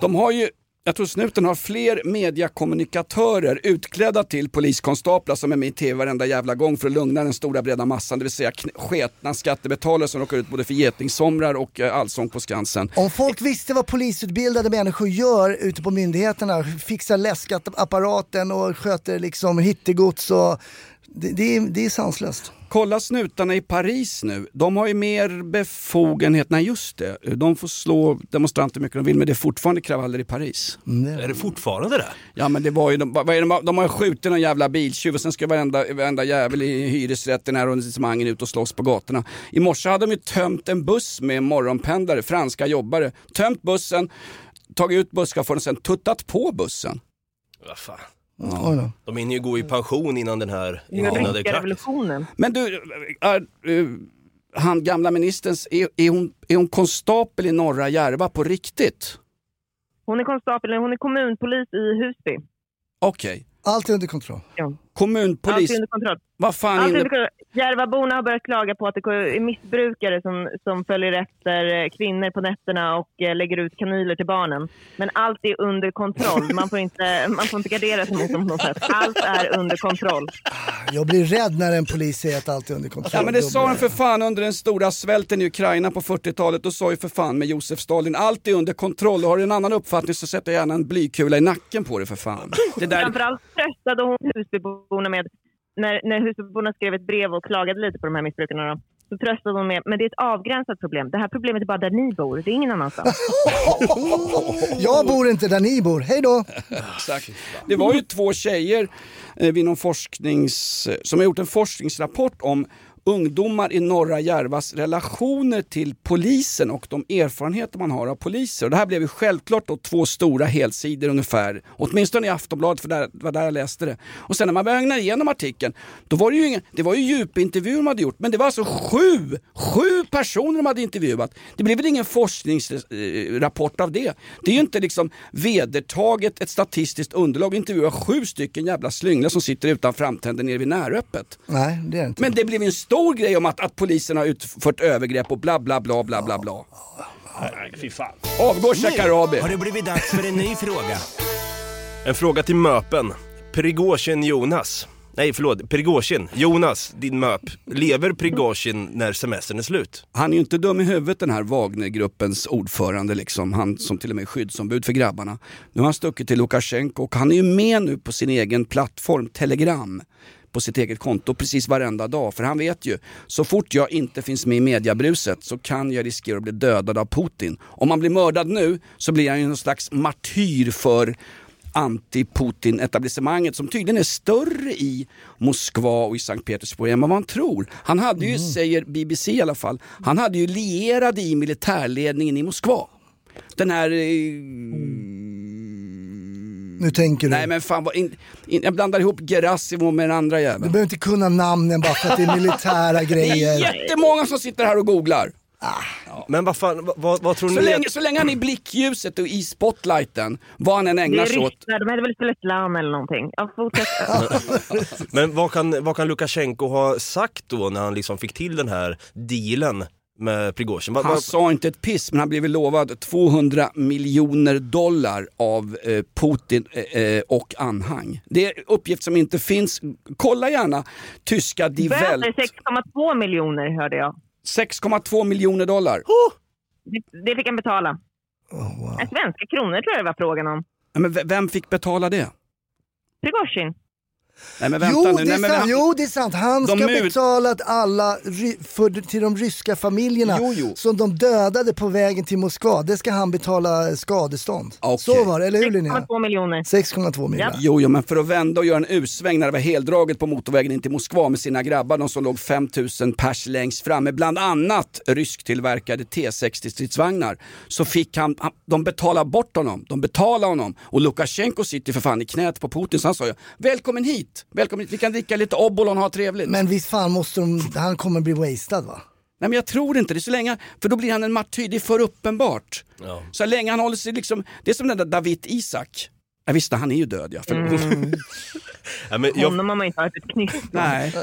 de har ju jag tror snuten har fler mediakommunikatörer utklädda till poliskonstaplar som är med i tv varenda jävla gång för att lugna den stora breda massan, det vill säga sketna skattebetalare som råkar ut både för getingsomrar och eh, allsång på Skansen. Om folk visste vad polisutbildade människor gör ute på myndigheterna, fixar läskapparaten och sköter liksom hittegods och det, det, är, det är sanslöst. Kolla snutarna i Paris nu. De har ju mer befogenhet. Nej just det, de får slå demonstranter hur mycket de vill men det är fortfarande kravaller i Paris. Är det fortfarande det? Ja men det var ju, de, vad är det, de har ju skjutit någon jävla biltjuv och sen ska varenda, varenda jävel i hyresrätten här och etablissemangen ut och slåss på gatorna. I morse hade de ju tömt en buss med morgonpendlare, franska jobbare. Tömt bussen, tagit ut busschauffören och sen tuttat på bussen. Vad fan. Ja. De hinner ju gå i pension innan den här innan är klart. revolutionen. Men du, är, eh, han gamla ministerns, är, är, hon, är hon konstapel i norra Järva på riktigt? Hon är konstapel, hon är kommunpolis i Husby. Okej. Allt är under kontroll. Ja. Kommunpolis. Allt är under kontroll. Vad fan Allt är inne... under kontroll. Järvaborna har börjat klaga på att det är missbrukare som, som följer efter eh, kvinnor på nätterna och eh, lägger ut kanyler till barnen. Men allt är under kontroll. Man får inte, (laughs) man får inte gardera sig mot dem på något sätt. Allt är under kontroll. Jag blir rädd när en polis säger att allt är under kontroll. Ja men det sa han för fan under den stora svälten i Ukraina på 40-talet. Då sa ju för fan med Josef Stalin, allt är under kontroll. Och har du en annan uppfattning så sätter jag gärna en blykula i nacken på dig för fan. Det där... Framförallt tröstade hon Husbyborna med, när, när Husbyborna skrev ett brev och klagade lite på de här missbrukarna, då, så tröstade hon med, men det är ett avgränsat problem. Det här problemet är bara där ni bor, det är ingen annanstans. (laughs) Jag bor inte där ni bor, hej då! Exakt. Det var ju två tjejer eh, vid någon forsknings, som har gjort en forskningsrapport om ungdomar i norra Järvas relationer till polisen och de erfarenheter man har av poliser. Och det här blev ju självklart då två stora helsidor ungefär, åtminstone i Aftonbladet för det var där jag läste det. Och sen när man började ögna igenom artikeln, då var det ju, ingen, det var ju djupintervjuer de hade gjort, men det var alltså sju, sju personer de hade intervjuat. Det blev väl ingen forskningsrapport av det. Det är ju inte liksom vedertaget ett statistiskt underlag att intervjua sju stycken jävla slynglar som sitter utan framtänder nere vid näröppet. Nej, det är inte. Men det blev en stor grej om att, att polisen har utfört övergrepp och bla bla bla bla bla bla. Nej, fy fan. Avgår Shekarabi. Har det blivit dags för en ny fråga? En fråga till möpen. Prigozjin Jonas. Nej förlåt, Prigozjin. Jonas, din möp. Lever Prigozjin när semestern är slut? Han är ju inte dum i huvudet den här Wagnergruppens ordförande liksom. Han som till och med är skyddsombud för grabbarna. Nu har han stuckit till Lukasjenko och han är ju med nu på sin egen plattform Telegram på sitt eget konto precis varenda dag. För han vet ju, så fort jag inte finns med i mediabruset så kan jag riskera att bli dödad av Putin. Om man blir mördad nu så blir han ju någon slags martyr för anti-Putin-etablissemanget som tydligen är större i Moskva och i Sankt Petersburg än vad man tror. Han hade ju, säger BBC i alla fall, han hade ju lierade i militärledningen i Moskva. Den här... Eh, Nu tänker du. nej men fan, vad, in, in, jag blandar ihop Gerasimov med den andra Du jäveln. behöver inte kunna namnen bara för att det är (laughs) militära Det är grejer. jättemånga som sitter här och googlar. Men vad fan, vad- vad, tror Så ni? länge, så länge han är i blickljuset och i spotlighten, vad han än ägnar är sig åt. de hade väl Sletlan eller någonting. Ja, fortsätt. (laughs) Men vad kan, vad kan Lukasjenko ha sagt då när han liksom fick till den här dealen med Prigozjin? Han sa inte ett piss, men han blev lovad 200 miljoner dollar av eh, Putin eh, eh, och anhang. Det är uppgift som inte finns. Kolla gärna tyska Die Welt. Böter 6,2 miljoner hörde jag. 6,2 miljoner dollar. Det, det fick han betala. Oh, Eh, Svenska kronor tror jag det var frågan om. Men vem fick betala det? Prigozjin. Nej men vänta Jo, nu. det är Nej, men, sant. han- jo, det är sant. Han De ska mut- betala att alla för, till de ryska familjerna Jo, jo. som de dödade på vägen till Moskva. Det ska han betala skadestånd. Okej. Så var det, eller hur Linnea? 6,2 miljoner. 6,2 miljoner. Jo, jo, men för att vända och göra en U-sväng när det var heldraget på motorvägen in till Moskva med sina grabbar, de som låg 5000 pers längst fram med bland annat rysktillverkade T60 stridsvagnar, så fick han, han, de betala bort honom, de betalade honom och Lukasjenko sitter för fan i knät på Putin så han sa ju välkommen hit, välkommen hit, vi kan dricka lite Obolon och ha trevligt. Men visst fan måste de, han kommer bli wasted va? Nej men jag tror inte det, så länge, för då blir han en martyr, det är för uppenbart. Ja. Så länge han håller sig liksom, det är som den där David Isak. Ja, visst, han är ju död ja. Förlåt. (laughs) Ja, men jag, Honom har man inte hört ett knyst. Nej,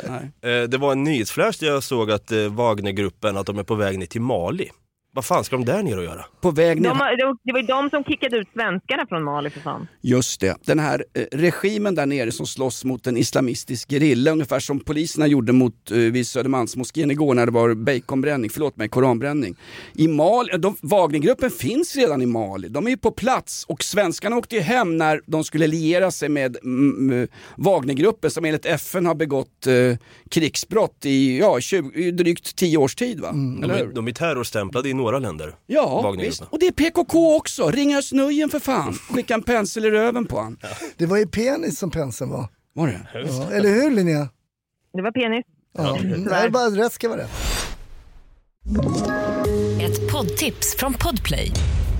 nej. eh, det var en nyhetsflash där jag såg att eh, Wagnergruppen, att de är på väg ner till Mali. Vad fan ska de där ner och göra? På väg ner. De, det var- ju de som kickade ut svenskarna från Mali för fan. Just det, den här eh, regimen där nere som slåss mot en islamistisk gerilla, ungefär som poliserna gjorde mot eh, vid Södermalmsmoskén igår när det var baconbränning, förlåt mig, koranbränning. I Mali, de, Wagnergruppen finns redan i Mali, de är ju på plats och svenskarna åkte ju hem när de skulle liera sig med mm, eh, Wagnergruppen som enligt FN har begått eh, krigsbrott i, ja, 20, i drygt 10 års tid va? De Eller är, de är terrorstämplade i några länder. Ja, Wagnergruppen. visst. Och det är PKK också. Ring Özz Nujen för fan. Skicka en pensel i röven på han. Det var ju penis som penseln var. Var det? Ja, eller hur Linnea? Det var penis. Ja. Mm, det är bara rätt ska vara rätt. Ett poddtips från Podplay.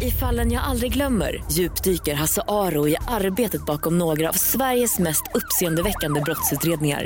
I fallen jag aldrig glömmer djupdyker Hasse Aro i arbetet bakom några av Sveriges mest uppseendeväckande brottsutredningar.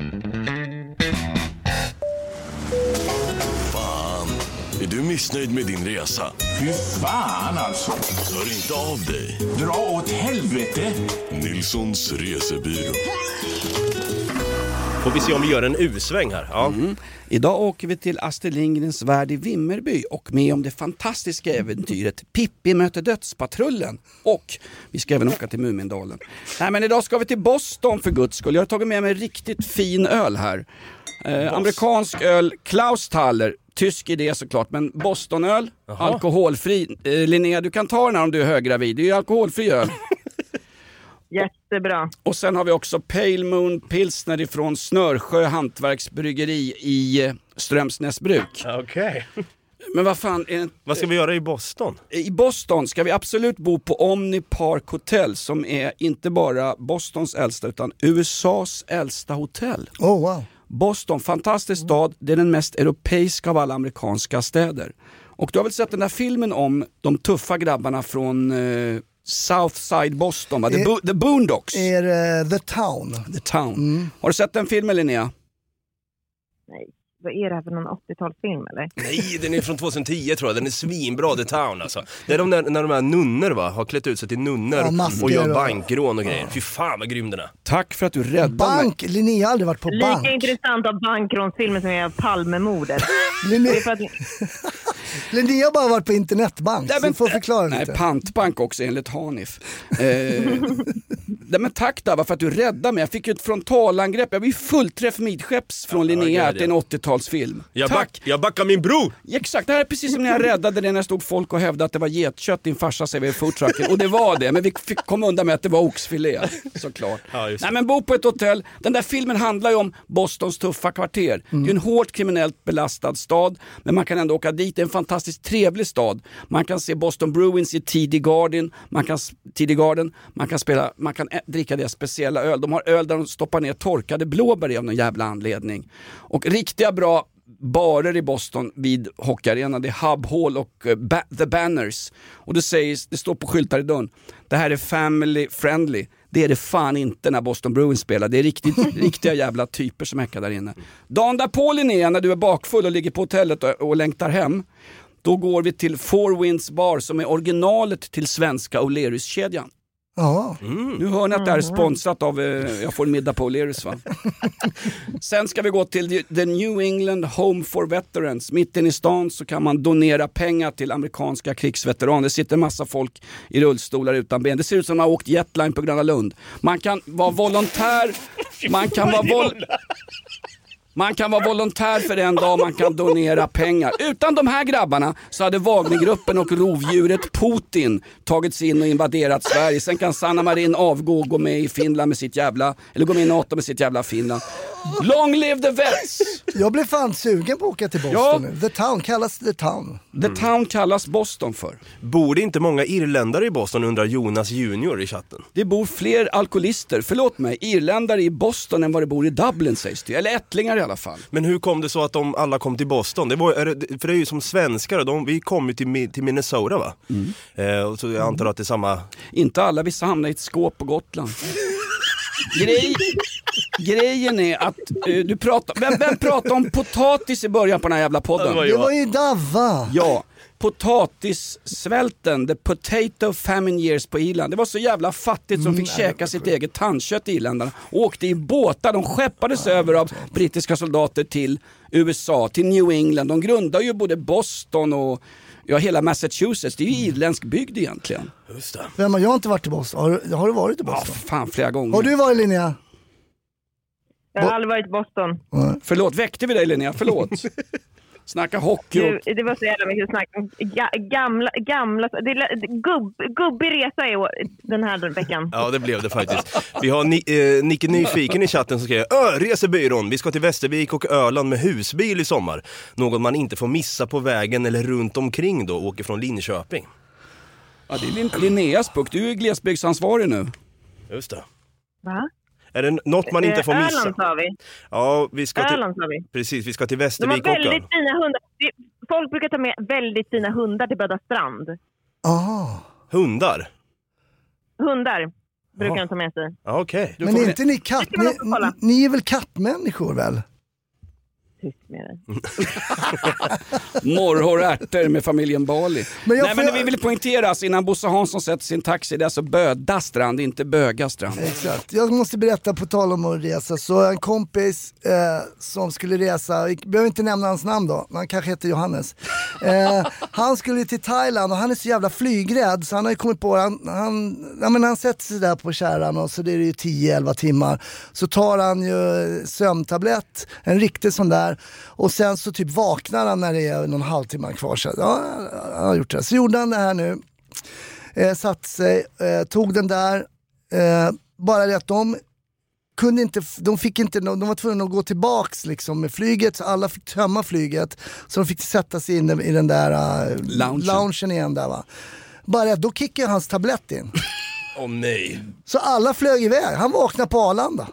Du missnöjd med din resa? Fy fan alltså. Hör inte av dig. Dra åt helvete. Nilssons resebyrå. Får vi se om vi gör en U-sväng här. Ja. Mm. Idag åker vi till Astrid Lindgrens värld i Vimmerby och med om det fantastiska äventyret Pippi möter dödspatrullen. Och vi ska även åka till Mumindalen. Nej men idag ska vi till Boston för guds skull. Jag har tagit med mig riktigt fin öl här. Eh, amerikansk öl, Klausthaler. Tysk idé såklart, men Bostonöl, alkoholfri. Eh, Linnea, du kan ta den här om du är höggravid. Det är ju alkoholfri öl. (laughs) Jättebra. Och sen har vi också Pale Moon Pilsner ifrån Snörsjö Hantverksbryggeri i eh, Strömsnäsbruk. Okej. (laughs) Men vad fan, är det... Vad ska vi göra i Boston? I Boston ska vi absolut bo på Omni Park Hotel som är inte bara Bostons äldsta utan USAs äldsta hotell. Oh, wow. Boston, fantastisk stad, det är den mest europeiska av alla amerikanska städer. Och du har väl sett den där filmen om de tuffa grabbarna från eh, Southside Boston, va? The, Bo- The Boondocks. Är eh, The Town. The Town. Har du sett den filmen Linnea? Nej, vad är det här för någon 80-talsfilm eller? Nej, den är från 2010 tror jag. Den är svinbra, The Town alltså. Det är de där, när de här nunnor va, har klätt ut sig till nunnor Ja, masker och gör och- bankrån och grejer. Fy fan vad grym den är. Tack för att du räddade Bank! Linnea har aldrig varit på Lika bank. intressant av bankrånsfilmen som är Palmemordet. (laughs) Linnea, Det är för att (laughs) Linnea har bara varit på internetbank, Nej, så men- du får förklara Nej, lite. pantbank också enligt Hanif. Eh, (laughs) nej, men tack Dabba för att du räddade mig. Jag fick ju ett frontalangrepp. Jag blev fullträff midskepps från Linnea gud, att det är en 80-talsfilm. Jag, Tack! back, jag backar min bror! Exakt, det här är precis som när jag räddade det när stod folk och hävdade att det var getkött din farsa serverade i foodtrucken. Och det var det, men vi fick komma undan med att det var oxfilé. Såklart. Ja. Nej men bo på ett hotell. Den där filmen handlar ju om Bostons tuffa kvarter. Det är en hårt kriminellt belastad stad, men man kan ändå åka dit. Det är en fantastiskt trevlig stad. Man kan se Boston Bruins i TD Garden, man kan, TD Garden, man kan, spela, man kan dricka deras speciella öl. De har öl där de stoppar ner torkade blåbär i av någon jävla anledning. Och riktiga bra barer i Boston vid hockeyarenan. Det är Hub Hall och eh, ba- The Banners. Och det, sägs, det står på skyltar i dörren, det här är family friendly. Det är det fan inte när Boston Bruins spelar. Det är riktigt, (laughs) riktiga jävla typer som häckar där inne. Dagen därpå Linnea, när du är bakfull och ligger på hotellet och, och längtar hem, då går vi till Four Winds Bar som är originalet till svenska O'Learys-kedjan. Ja. Nu hör ni att det här är sponsrat av, eh, jag får en middag på O'Learys va? (laughs) Sen ska vi gå till The New England Home for Veterans. Mitt inne i stan så kan man donera pengar till amerikanska krigsveteraner. Det sitter en massa folk i rullstolar utan ben. Det ser ut som att man har åkt jetline på Gröna Lund. Man kan vara volontär, man kan vara vol- (laughs) (laughs) man kan vara volontär för en dag, man kan donera pengar. Utan de här grabbarna så hade Wagnergruppen och rovdjuret Putin tagit sig in och invaderat Sverige. Sen kan Sanna Marin avgå och gå med i Finland med sitt jävla, eller gå med i NATO med sitt jävla Finland. Long live the vets! Jag blev fan sugen på att åka till Boston Ja. nu. The Town kallas The Town. The town kallas Boston för. Bor det inte många irländare i Boston undrar Jonas Junior i chatten. Det bor fler alkoholister, förlåt mig, irländare i Boston än vad det bor i Dublin sägs det. Eller ättlingar i alla fall. Men hur kom det så att de alla kom till Boston? Det var, är det, för det är ju som svenskar, de, vi kom ju till, till Minnesota va? Eh, och så jag antar att det är samma... Inte alla, vissa hamnar i ett skåp på Gotland. Grej, grejen är att eh, du pratar, vem, vem pratade om potatis i början på den här jävla podden? Det var ju Davva. Ja, potatissvälten, the potato famine years på Irland. Det var så jävla fattigt som fick käka sitt eget tandkött i Irländarna. Och åkte i båtar, de skeppades över av brittiska soldater till USA, till New England. De grundade ju både Boston och ja, hela Massachusetts. Det är ju irländsk bygd egentligen. Just det. Vem har jag inte varit i Boston? Har, du- har du varit i Ja, Boston? fan flera gånger. Har du varit Linnea? Jag har aldrig varit i Boston. Förlåt, väckte vi dig Linnea? Förlåt. (laughs) Snacka hockey och... Du, det var så jävla mycket snack. Ga, gamla, gamla, det, är- gubb, gubbig resa i år, den här veckan. Ja det blev det faktiskt. Vi har Ni, eh, Nicke Nyfiken i chatten som skriver Ö, resebyrån, vi ska till Västervik och Öland med husbil i sommar. Något man inte får missa på vägen eller runt omkring då, åker från Linköping. Ja, det är Lin- Linneas puck, du är glesbygdsansvarig nu. Just det. Va? Är det något man inte får Eh, missa? Öland sa vi. Ja, vi ska till... Öland sa vi. Precis, vi ska till De har Västervik väldigt fina hundar. Folk brukar ta med väldigt fina hundar till Böda strand. Ah. Hundar? Hundar brukar de ta med sig. Ja, Okej. Men är inte ni katt... Ni, ni är väl kattmänniskor väl? Tyst med dig. (laughs) Morrhår och ärtor med familjen Bali. Men jag Nej får- men vi vill poängtera alltså, innan Bosse Hansson sätter sin taxi, det är alltså Böda strand, inte Böga strand. Exakt. Jag måste berätta på tal om att resa, så en kompis eh, som skulle resa, vi behöver inte nämna hans namn då, men han kanske heter Johannes. Eh, han skulle till Thailand och han är så jävla flygrädd så han har ju kommit på, han, han, ja, men han sätter sig där på kärran och så det är det ju 10-11 timmar. Så tar han ju sömntablett, en riktig sån där och sen så typ vaknar han när det är någon halvtimme kvar. Så, ja, han har gjort det. Så gjorde han det här nu eh, satte sig, eh, tog den där, eh, bara det att de kunde inte, de fick inte, de var tvungna att gå tillbaks liksom med flyget, så alla fick tömma flyget. Så de fick sätta sig in i den där uh, Loungen. loungen igen där va. Bara det att då kickade hans tablett in. Åh nej. Så alla flög iväg, han vaknade på Arlanda.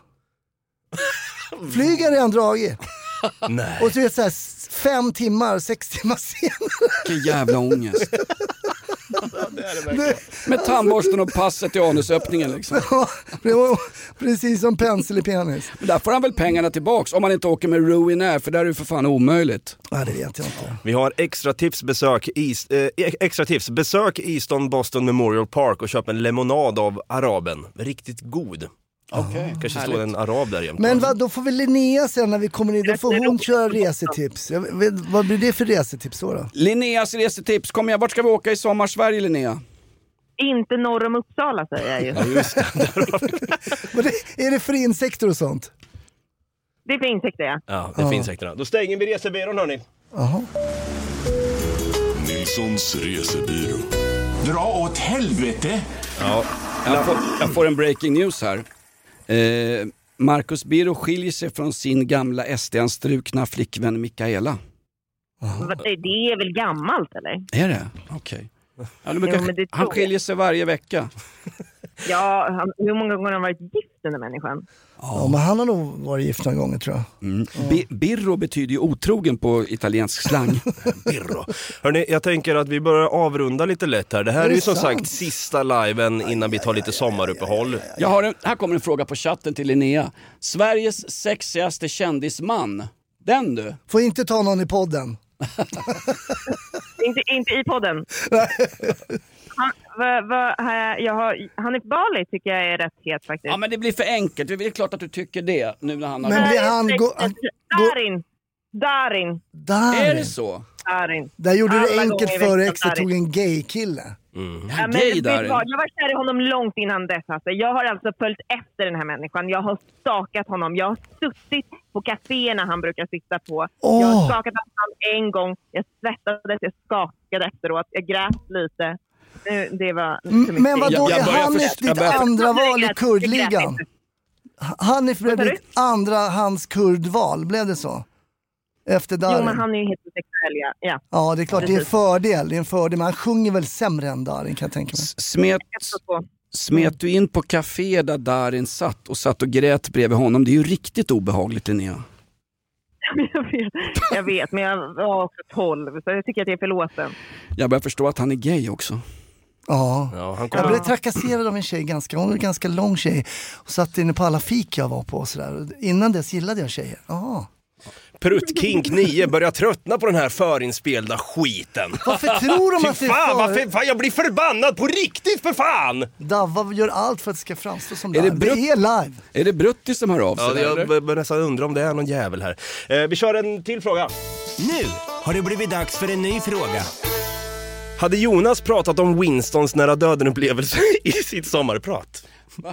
(laughs) Flygen redan dragit. (laughs) Nej. Och så är det så här, fem timmar, sex timmar senare. Vilken jävla ångest. (laughs) Med tandborsten och passet i anusöppningen liksom. (laughs) Det var precis som pensel i penis. Men där får han väl pengarna tillbaks om man inte åker med Ruinair för där är det för fan omöjligt. Ja, det vet jag inte. Vi har extra tips, besök, East, eh, extra tips. Besök Easton Boston Memorial Park och köp en lemonad av araben. Riktigt god. Okej. Kanske står en arab där jämt. Men vad, då får väl Linnea sen när vi kommer in, då får hon köra resetips. Jag vet, vad blir det för resetips då? då? Linneas resetips, kom igen, vart ska vi åka i sommar Sverige Linnea? Inte norr om Uppsala säger jag ju. (laughs) Vad det, är det för insekter och sånt? Det är för insekter ja. Ja, det Ja. finns säkert. Då stänger vi resebyrån hörni. Jaha. Nilssons resebyrå. Dra åt helvete! Ja. Jag får, jag får en breaking news här. Eh, Marcus Birro skiljer sig från sin gamla SD-anstrukna flickvän Mikaela. Det är väl gammalt eller? Är det? Okej. Ja, de brukar- Jo, men det tror han skiljer sig varje vecka. Ja, han, hur många gånger har han varit gift den där människan? Ja, men han har nog varit gift några gånger tror jag. Mm. Bi- Birro betyder ju otrogen på italiensk slang. (laughs) Birro. Hörni, jag tänker att vi börjar avrunda lite lätt här. Det här Är är, det ju som sant? sagt sista liven innan vi tar lite sommaruppehåll. Jag har en, här kommer en fråga på chatten till Linnea. Sveriges sexigaste kändisman. Den du. Får inte ta någon i podden. (laughs) Inte, inte i podden. (laughs) Han, va, va, jag har, Hanif Bali tycker jag är rätt het faktiskt. Ja men det blir för enkelt, det är klart att du tycker det nu när han har... Men blir han... Darin! Darin! där. Är det så? Darin. Där gjorde du Alla det enkelt för exet Darin. tog en gay-kille. Mm. Ja, men gay Darin. vad? Jag var kär i honom långt innan dess. Alltså. Jag har alltså följt efter den här människan. Jag har stakat honom. Jag har suttit på kaféerna han brukar sitta på. Jag Åh. har stakat honom en gång. Jag svettades, jag skakade efteråt. Jag grät lite. Nu, Det var mycket. Mm, Men vadå, är Hanif ditt andra val i kurdligan? Hanif blev ditt andra hans kurdval, blev det så? Efter Jo, Darin? men han är ju heterosexuell, ja. ja. Ja, det är klart, det är en Precis. fördel. Det är en fördel, men han sjunger väl sämre än Darin kan jag tänka mig. Smet, smet du in på café där Darin satt och satt och grät bredvid honom? Det är ju riktigt obehagligt Linnea. (laughs) Jag vet, jag vet, men jag var också 12, så jag tycker att jag är förlåten. Jag börjar förstå att han är gay också. Ja. Ja, han Jag blev trakasserad av en tjej, ganska, hon var en ganska lång tjej. Och satt inne på alla fik jag var på och sådär. Innan dess gillade jag tjejer. Ja. Pruttkink 9 börjar tröttna på den här förinspelda skiten. Varför tror de att det är fan, för- varför, fan, jag blir förbannad på riktigt för fan! Davva gör allt för att det ska framstå som Är live. det Det, brut- är live. Är det Brutti som hör av sig? Ja, där, jag börjar nästan undra om det är någon jävel här. Eh, vi kör en till fråga. Nu har det blivit dags för en ny fråga. Hade Jonas pratat om Winstons nära döden-upplevelse i sitt sommarprat? (laughs)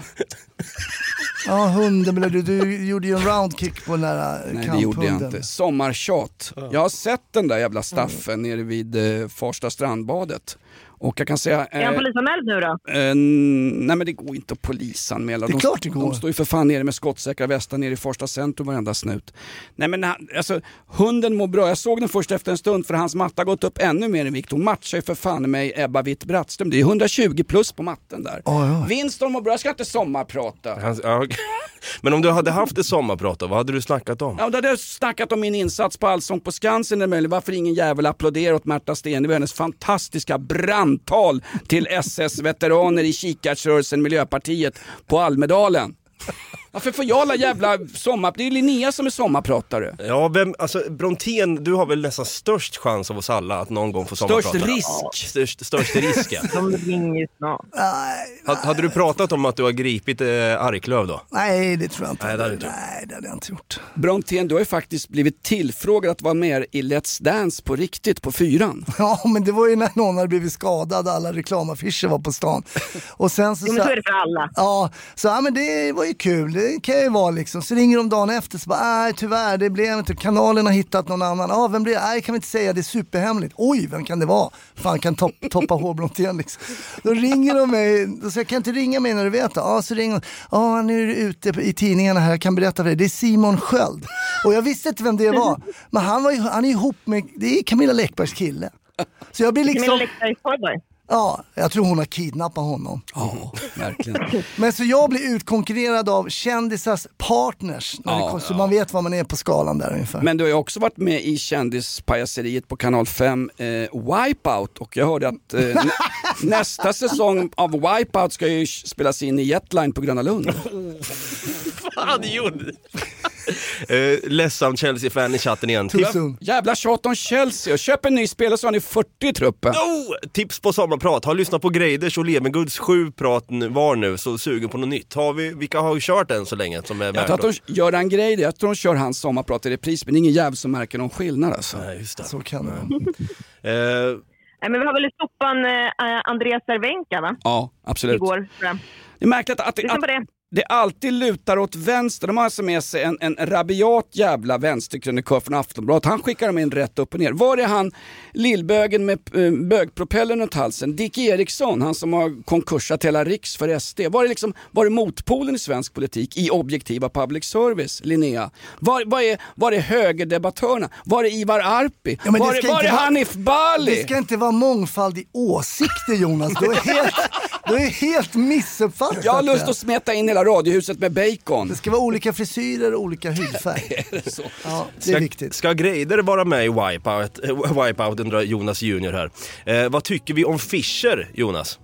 Ja, hunden, men du, du gjorde ju en roundkick på den där eh, Nej det gjorde jag inte. Sommartjat. Jag har sett den där jävla staffen nere vid eh, Farsta strandbadet. Och jag kan säga... Är han eh, polisanmäld nu då? Eh, nej men det går inte att polisanmäla. Det är de, klart det går. De står ju för fan nere med skottsäkra västar nere i första centrum varenda snut. Nej men alltså, hunden mår bra. Jag såg den först efter en stund för hans matta har gått upp ännu mer i vikt. Hon matchar ju för fan med Ebba Witt-Brattström. Det är 120 plus på matten där. Winston mår bra, jag ska inte sommarprata. Han- ja, okej. (laughs) Men om du hade haft ett sommarprat då, vad hade du snackat om? Ja, då hade jag snackat om min insats på Allsång på Skansen, eller möjligen varför ingen jävel applåderar åt Märta Stenevi hennes fantastiska brandtal till SS-veteraner i Kikärtsrörelsen Miljöpartiet på Almedalen. Varför får jag alla jävla sommar... Det är ju Linnea som är sommarpratare. Ja, vem, alltså Brontén, du har väl nästan störst chans av oss alla att någon gång få Störst sommarprata? risk. Ja, störst, störst risk ja. (laughs) De ringer snart. Ha- Hade du pratat om att du har gripit eh, Arklöv då? Nej, det tror jag inte. Nej, det hade du inte gjort. Nej, det hade jag inte gjort. Brontén, du har ju faktiskt blivit tillfrågad att vara med i Let's Dance på riktigt på fyran. (laughs) Ja, men det var ju när någon hade blivit skadad, alla reklamaffischer var på stan. Och sen så, Jo, men så är det för alla. Ja, så ja, men det var ju kul, det kan ju vara liksom. Så ringer de dagen efter så bara, nej tyvärr, det blev inte, kanalen har hittat någon annan. Ja, vem blir det? Nej, kan vi inte säga, det är superhemligt. Oj, vem kan det vara? Fan kan top, (laughs) toppa Hårbrontén liksom. Då ringer de mig, då säger jag, kan inte ringa mig när du vet det? Ja, så ringer de, ja nu är du ute i tidningarna här, jag kan berätta för dig, det är Simon Sköld. Och jag visste inte vem det var, men han, var ju, han är ihop med, det är Camilla Läckbergs kille. Så jag blir Camilla liksom... Läckbergs pojkboy. Ja, jag tror hon har kidnappat honom. Ja, verkligen. (laughs) Men så jag blir utkonkurrerad av kändisars partners. När det Ja, kom, så man vet var man är på skalan där ungefär. Men du har ju också varit med i kändispajaseriet på kanal 5, eh, Wipeout. Och jag hörde att eh, nä- (laughs) nästa säsong av Wipeout ska ju spelas in i Jetline på Gröna Lund. (laughs) Fan gjorde eh, Ledsam Chelsea-fan i chatten igen. Tips, Jävla tjat om Chelsea. Och köp en ny spelare så har ni 40 i truppen. oh, tips på sommarprat. Har lyssnat på Greiders och Levengoods sju prat nu- var nu, så sugen på något nytt. Har vi, vilka har kört än så länge som är Jag tror att de gör en grej, jag tror de kör hans sommarprat i repris, men det är ingen jävel som märker någon skillnad alltså. Nej, just det. Så kan det (laughs) Eh, Nej, men vi har väl i sopan eh, Andreas Cervenka va? Ja, absolut. Igår. tror jag. Det är märkligt att, att, på det. alltid lutar åt vänster. De har alltså med sig en, en rabiat jävla vänsterkrönikör från Aftonbladet. Han skickar dem in rätt upp och ner. Var är han lillbögen med eh, bögpropellern runt halsen? Dick Eriksson, han som har konkursat hela Riks för SD. Var är, liksom, var är motpolen i svensk politik i objektiva public service, Linnea? Var, var, är, var är högerdebattörerna? Var är Ivar Arpi? Ja, var är, var är Hanif Bali? Det ska inte vara mångfald i åsikter Jonas, du är helt, du är helt missuppfattat Jag har lust att smeta in hela radiohuset med bacon. Det ska vara olika frisyrer och olika hudfärg. (laughs) så? Ja, det är ska, viktigt. ska Greider vara med i Wipeout, äh, Wipeout undrar Jonas Junior här. Eh, vad tycker vi om Fischer, Jonas?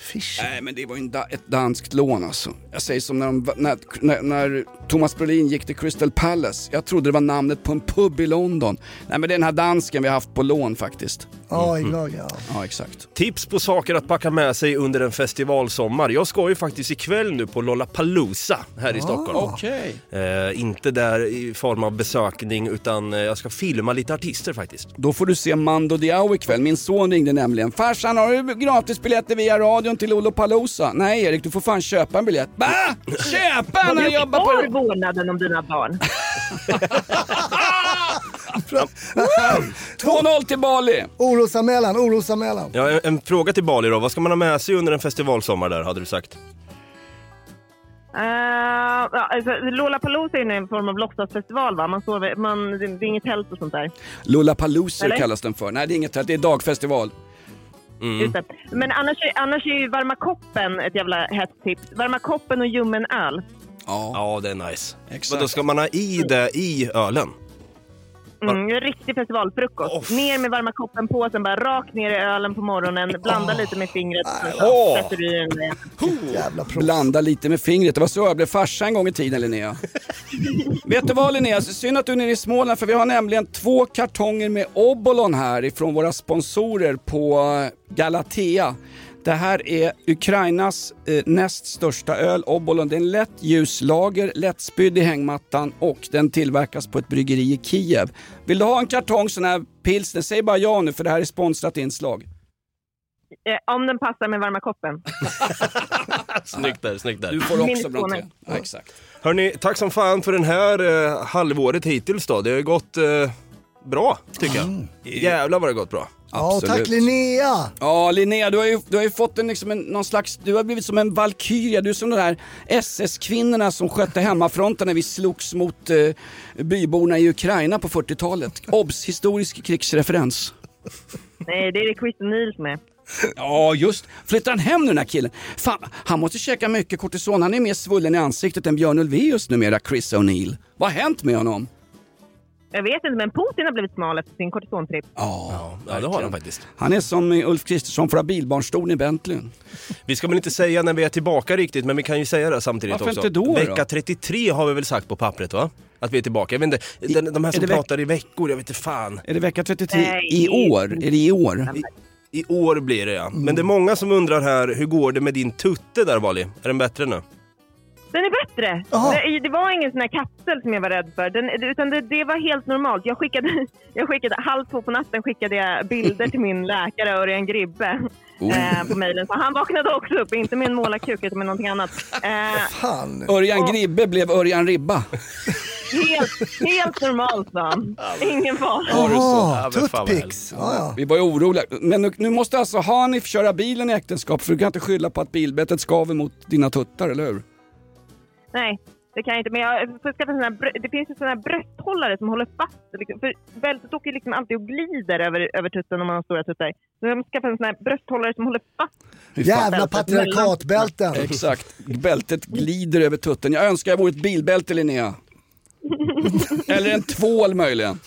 Fischer? Nej men det var ju en da- ett danskt lån alltså. Jag säger som när, de, när, när, när Thomas Brolin gick till Crystal Palace. Jag trodde det var namnet på en pub i London. Nej men det är den här dansken vi har haft på lån faktiskt. Ja, idag ja. Ja exakt. Tips på saker att packa med sig under en festivalsommar. Jag ska ju faktiskt ikväll nu på Lollapalooza här i Stockholm. Okej. Eh, inte där i form av besökning utan eh, jag ska filma lite artister faktiskt. Då får du se Mando Diao ikväll. Min son ringde nämligen. Farsan har du gratisbiljetter via radion till Lollapalooza? Nej Erik, du får fan köpa en biljett. Va? Köpa när jag jobbar på... vårdnaden om dina barn? 2-0 till Bali. Orosanmälan, orosanmälan. Ja, en, en fråga till Bali då. Vad ska man ha med sig under en festivalsommar där, hade du sagt? Uh, alltså, Lollapalooza är ju en form av låtsasfestival va? Man sover, man, det är inget tält och sånt där. Lollapalooza kallas den för. Nej det är inget tält, det är dagfestival. Det. Men annars, är- annars är ju Varma koppen ett jävla hett tips. Varma koppen och ljummen öl. Ja. Ja, det är nice. Exakt. Men då ska man ha i det i ölen? Mm, en riktig festivalfrukost. Ner med varma koppen på, sen bara rakt ner i ölen på morgonen. Blanda lite med fingret. Jävla proffs. Blanda lite med fingret. Det var så jag blev farsa en gång i tiden Linnea. (laughs) Vet du vad Linnea, Så synd att du är nere i Småland för vi har nämligen två kartonger med Obolon här ifrån våra sponsorer på eh, Galatea. Det här är Ukrainas eh, näst största öl, Obolon. Det är en lätt ljuslager, lättspydd i hängmattan och den tillverkas på ett bryggeri i Kiev. Vill du ha en kartong sån här pilsner, säg bara ja nu för det här är sponsrat inslag. Eh, om den passar med varma koppen. (laughs) Snyggt där, snyggt där. Du får också Brontén. Skåne. Ja, exakt. Hörni, tack som fan för den här eh, halvåret hittills då. Det har gått eh, bra, tycker jag. Jävlar vad det har gått bra. Ja, tack Linnea! Ja, Linnea, du har ju, du har ju fått en, liksom en, någon slags, du har blivit som en valkyria. Du är som de där SS-kvinnorna som skötte hemmafronten när vi slogs mot eh, byborna i Ukraina på 40-talet. Obs! Historisk krigsreferens. Nej, det är det Chris O'Neill som är. Ja, just. Flyttar han hem nu den här killen? Fan, han måste käka mycket kortison. Han är mer svullen i ansiktet än Björn Ulvaeus numera, Chris O'Neill. Vad har hänt med honom? Jag vet inte, men Putin har blivit smal efter sin kortisontripp. Ja, Ja, det har han faktiskt. Han är som Ulf Kristersson ha bilbarnstolen i Bentleyn. Vi ska väl inte säga när vi är tillbaka riktigt, men vi kan ju säga det samtidigt Varför också. inte då, då? Vecka 33 har vi väl sagt på pappret va? Att vi är tillbaka. Jag vet inte, de här som är det veck- pratar i veckor, jag vet inte fan. Är det vecka 33 Nej. i år? Är det i år? I, I år blir det ja. Men det är många som undrar här, hur går det med din tutte där Bali? Är den bättre nu? Den är bättre! Det, det var ingen sån här kapsel som jag var rädd för. Den, utan det, det var helt normalt. Jag skickade, (laughs) jag skickade halv två på natten skickade jag bilder till min läkare Örjan Gribbe eh, på mejlen. Så han vaknade också upp, inte med en målarkuk utan med någonting annat. Eh, Fan. Örjan Gribbe blev Örjan Ribba. helt, helt normalt sa han. Ingen fara. Ja. Ja, ja. Vi var ju oroliga. Men nu, nu måste alltså Hanif köra bilen i äktenskap för du kan inte skylla på att bilbältet skaver mot dina tuttar, eller hur? Nej, det kan jag inte. Men jag får skaffa sån här, brö- det finns ju såna här brösthållare som håller fast. Liksom. För bältet åker liksom alltid och glider över, över tutten om man har stora tuttar. Så jag måste skaffa en sån här brösthållare som håller fast. Jävla patriarkatbälten. Exakt. Bältet glider över tutten. Jag önskar jag vore ett bilbälte Linnea. (laughs) Eller en tvål möjligen.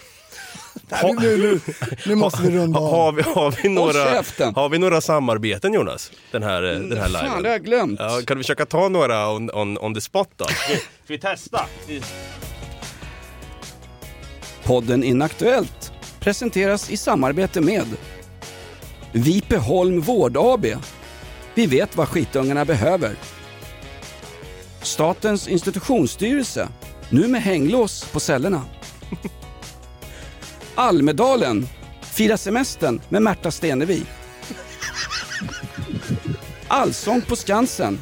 Nej, nu, nu, nu måste vi runda Ha, av. har, vi, har, vi några, har vi några samarbeten Jonas? Den här, eh, den här Fan, det har liven? jag glömt. Ja, kan du försöka ta några on, on, on the spot då? Ska vi testa? Podden Inaktuellt presenteras i samarbete med Vipeholm Vård AB. Vi vet vad skitungarna behöver. Statens institutionsstyrelse, nu med hänglås på cellerna. Almedalen, fira semestern med Märta Stenevi. Allsång på Skansen.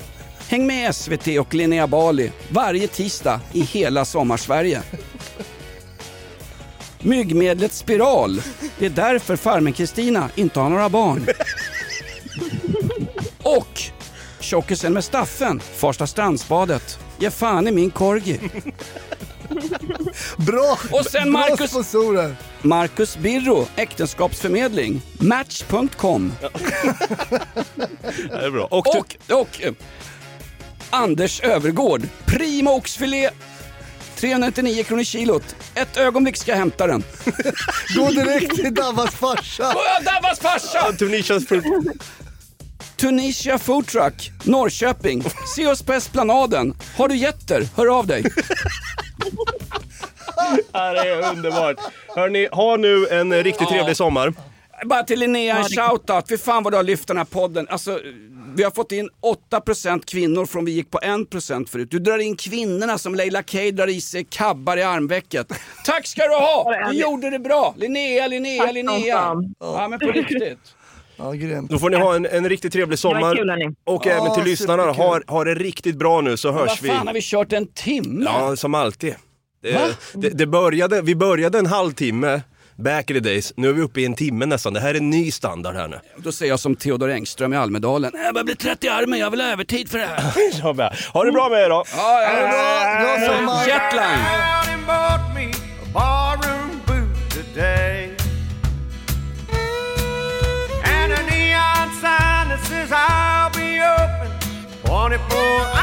Häng med SVT och Linnea Bali varje tisdag i hela sommarsverige. Myggmedlet Spiral. Det är därför farmen Kristina inte har några barn. Och tjockisen med Staffen, Farsta strandsbadet. Ge fan i min korgi. Bra, Och sen bra Marcus- sponsorer. Marcus Birro, äktenskapsförmedling. Match.com. (laughs) Det är bra. Och, Och, och eh, Anders Övergård, prima oxfilé. 399 kronor kilot. Ett ögonblick ska jag hämta den. (laughs) Gå direkt till Davas farsa. Davas farsa! Tunisias. Tunisia Food Truck, Norrköping. Se oss på Esplanaden. Har du getter, hör av dig. (laughs) (laughs) Ja, det är underbart. Hörni, ha nu en riktigt Ja. trevlig sommar. Bara till Linnea, en shoutout. Fy fan vad du har lyft den här podden. Alltså, vi har fått in 8% kvinnor från vi gick på 1% förut. Du drar in kvinnorna som Leila Kay drar i sig kabbar i armvecket. Tack ska du ha! Du gjorde det bra! Linnea, Linnea, Tack Linnea. Ja men på riktigt. Ja, grymt. Då får ni ha en, en riktigt trevlig Det var sommar. kul. Och Ja, även till lyssnarna, ha, ha det riktigt bra nu så hörs Vad vi. fan har vi kört en timme? Ja, som alltid. Det, det, det började, vi började en halvtimme back in the days. Nu är vi uppe i en timme nästan. Det här är en ny standard här nu. Då säger jag som Theodor Engström i Almedalen. Jag börjar bli trött i armen, jag vill ha övertid för det här. (laughs) Jag med. Ha det bra med er då. Ja, ja, Bra, glad sommar. Jetline. And a neon sign that says I'll be open 24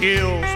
hills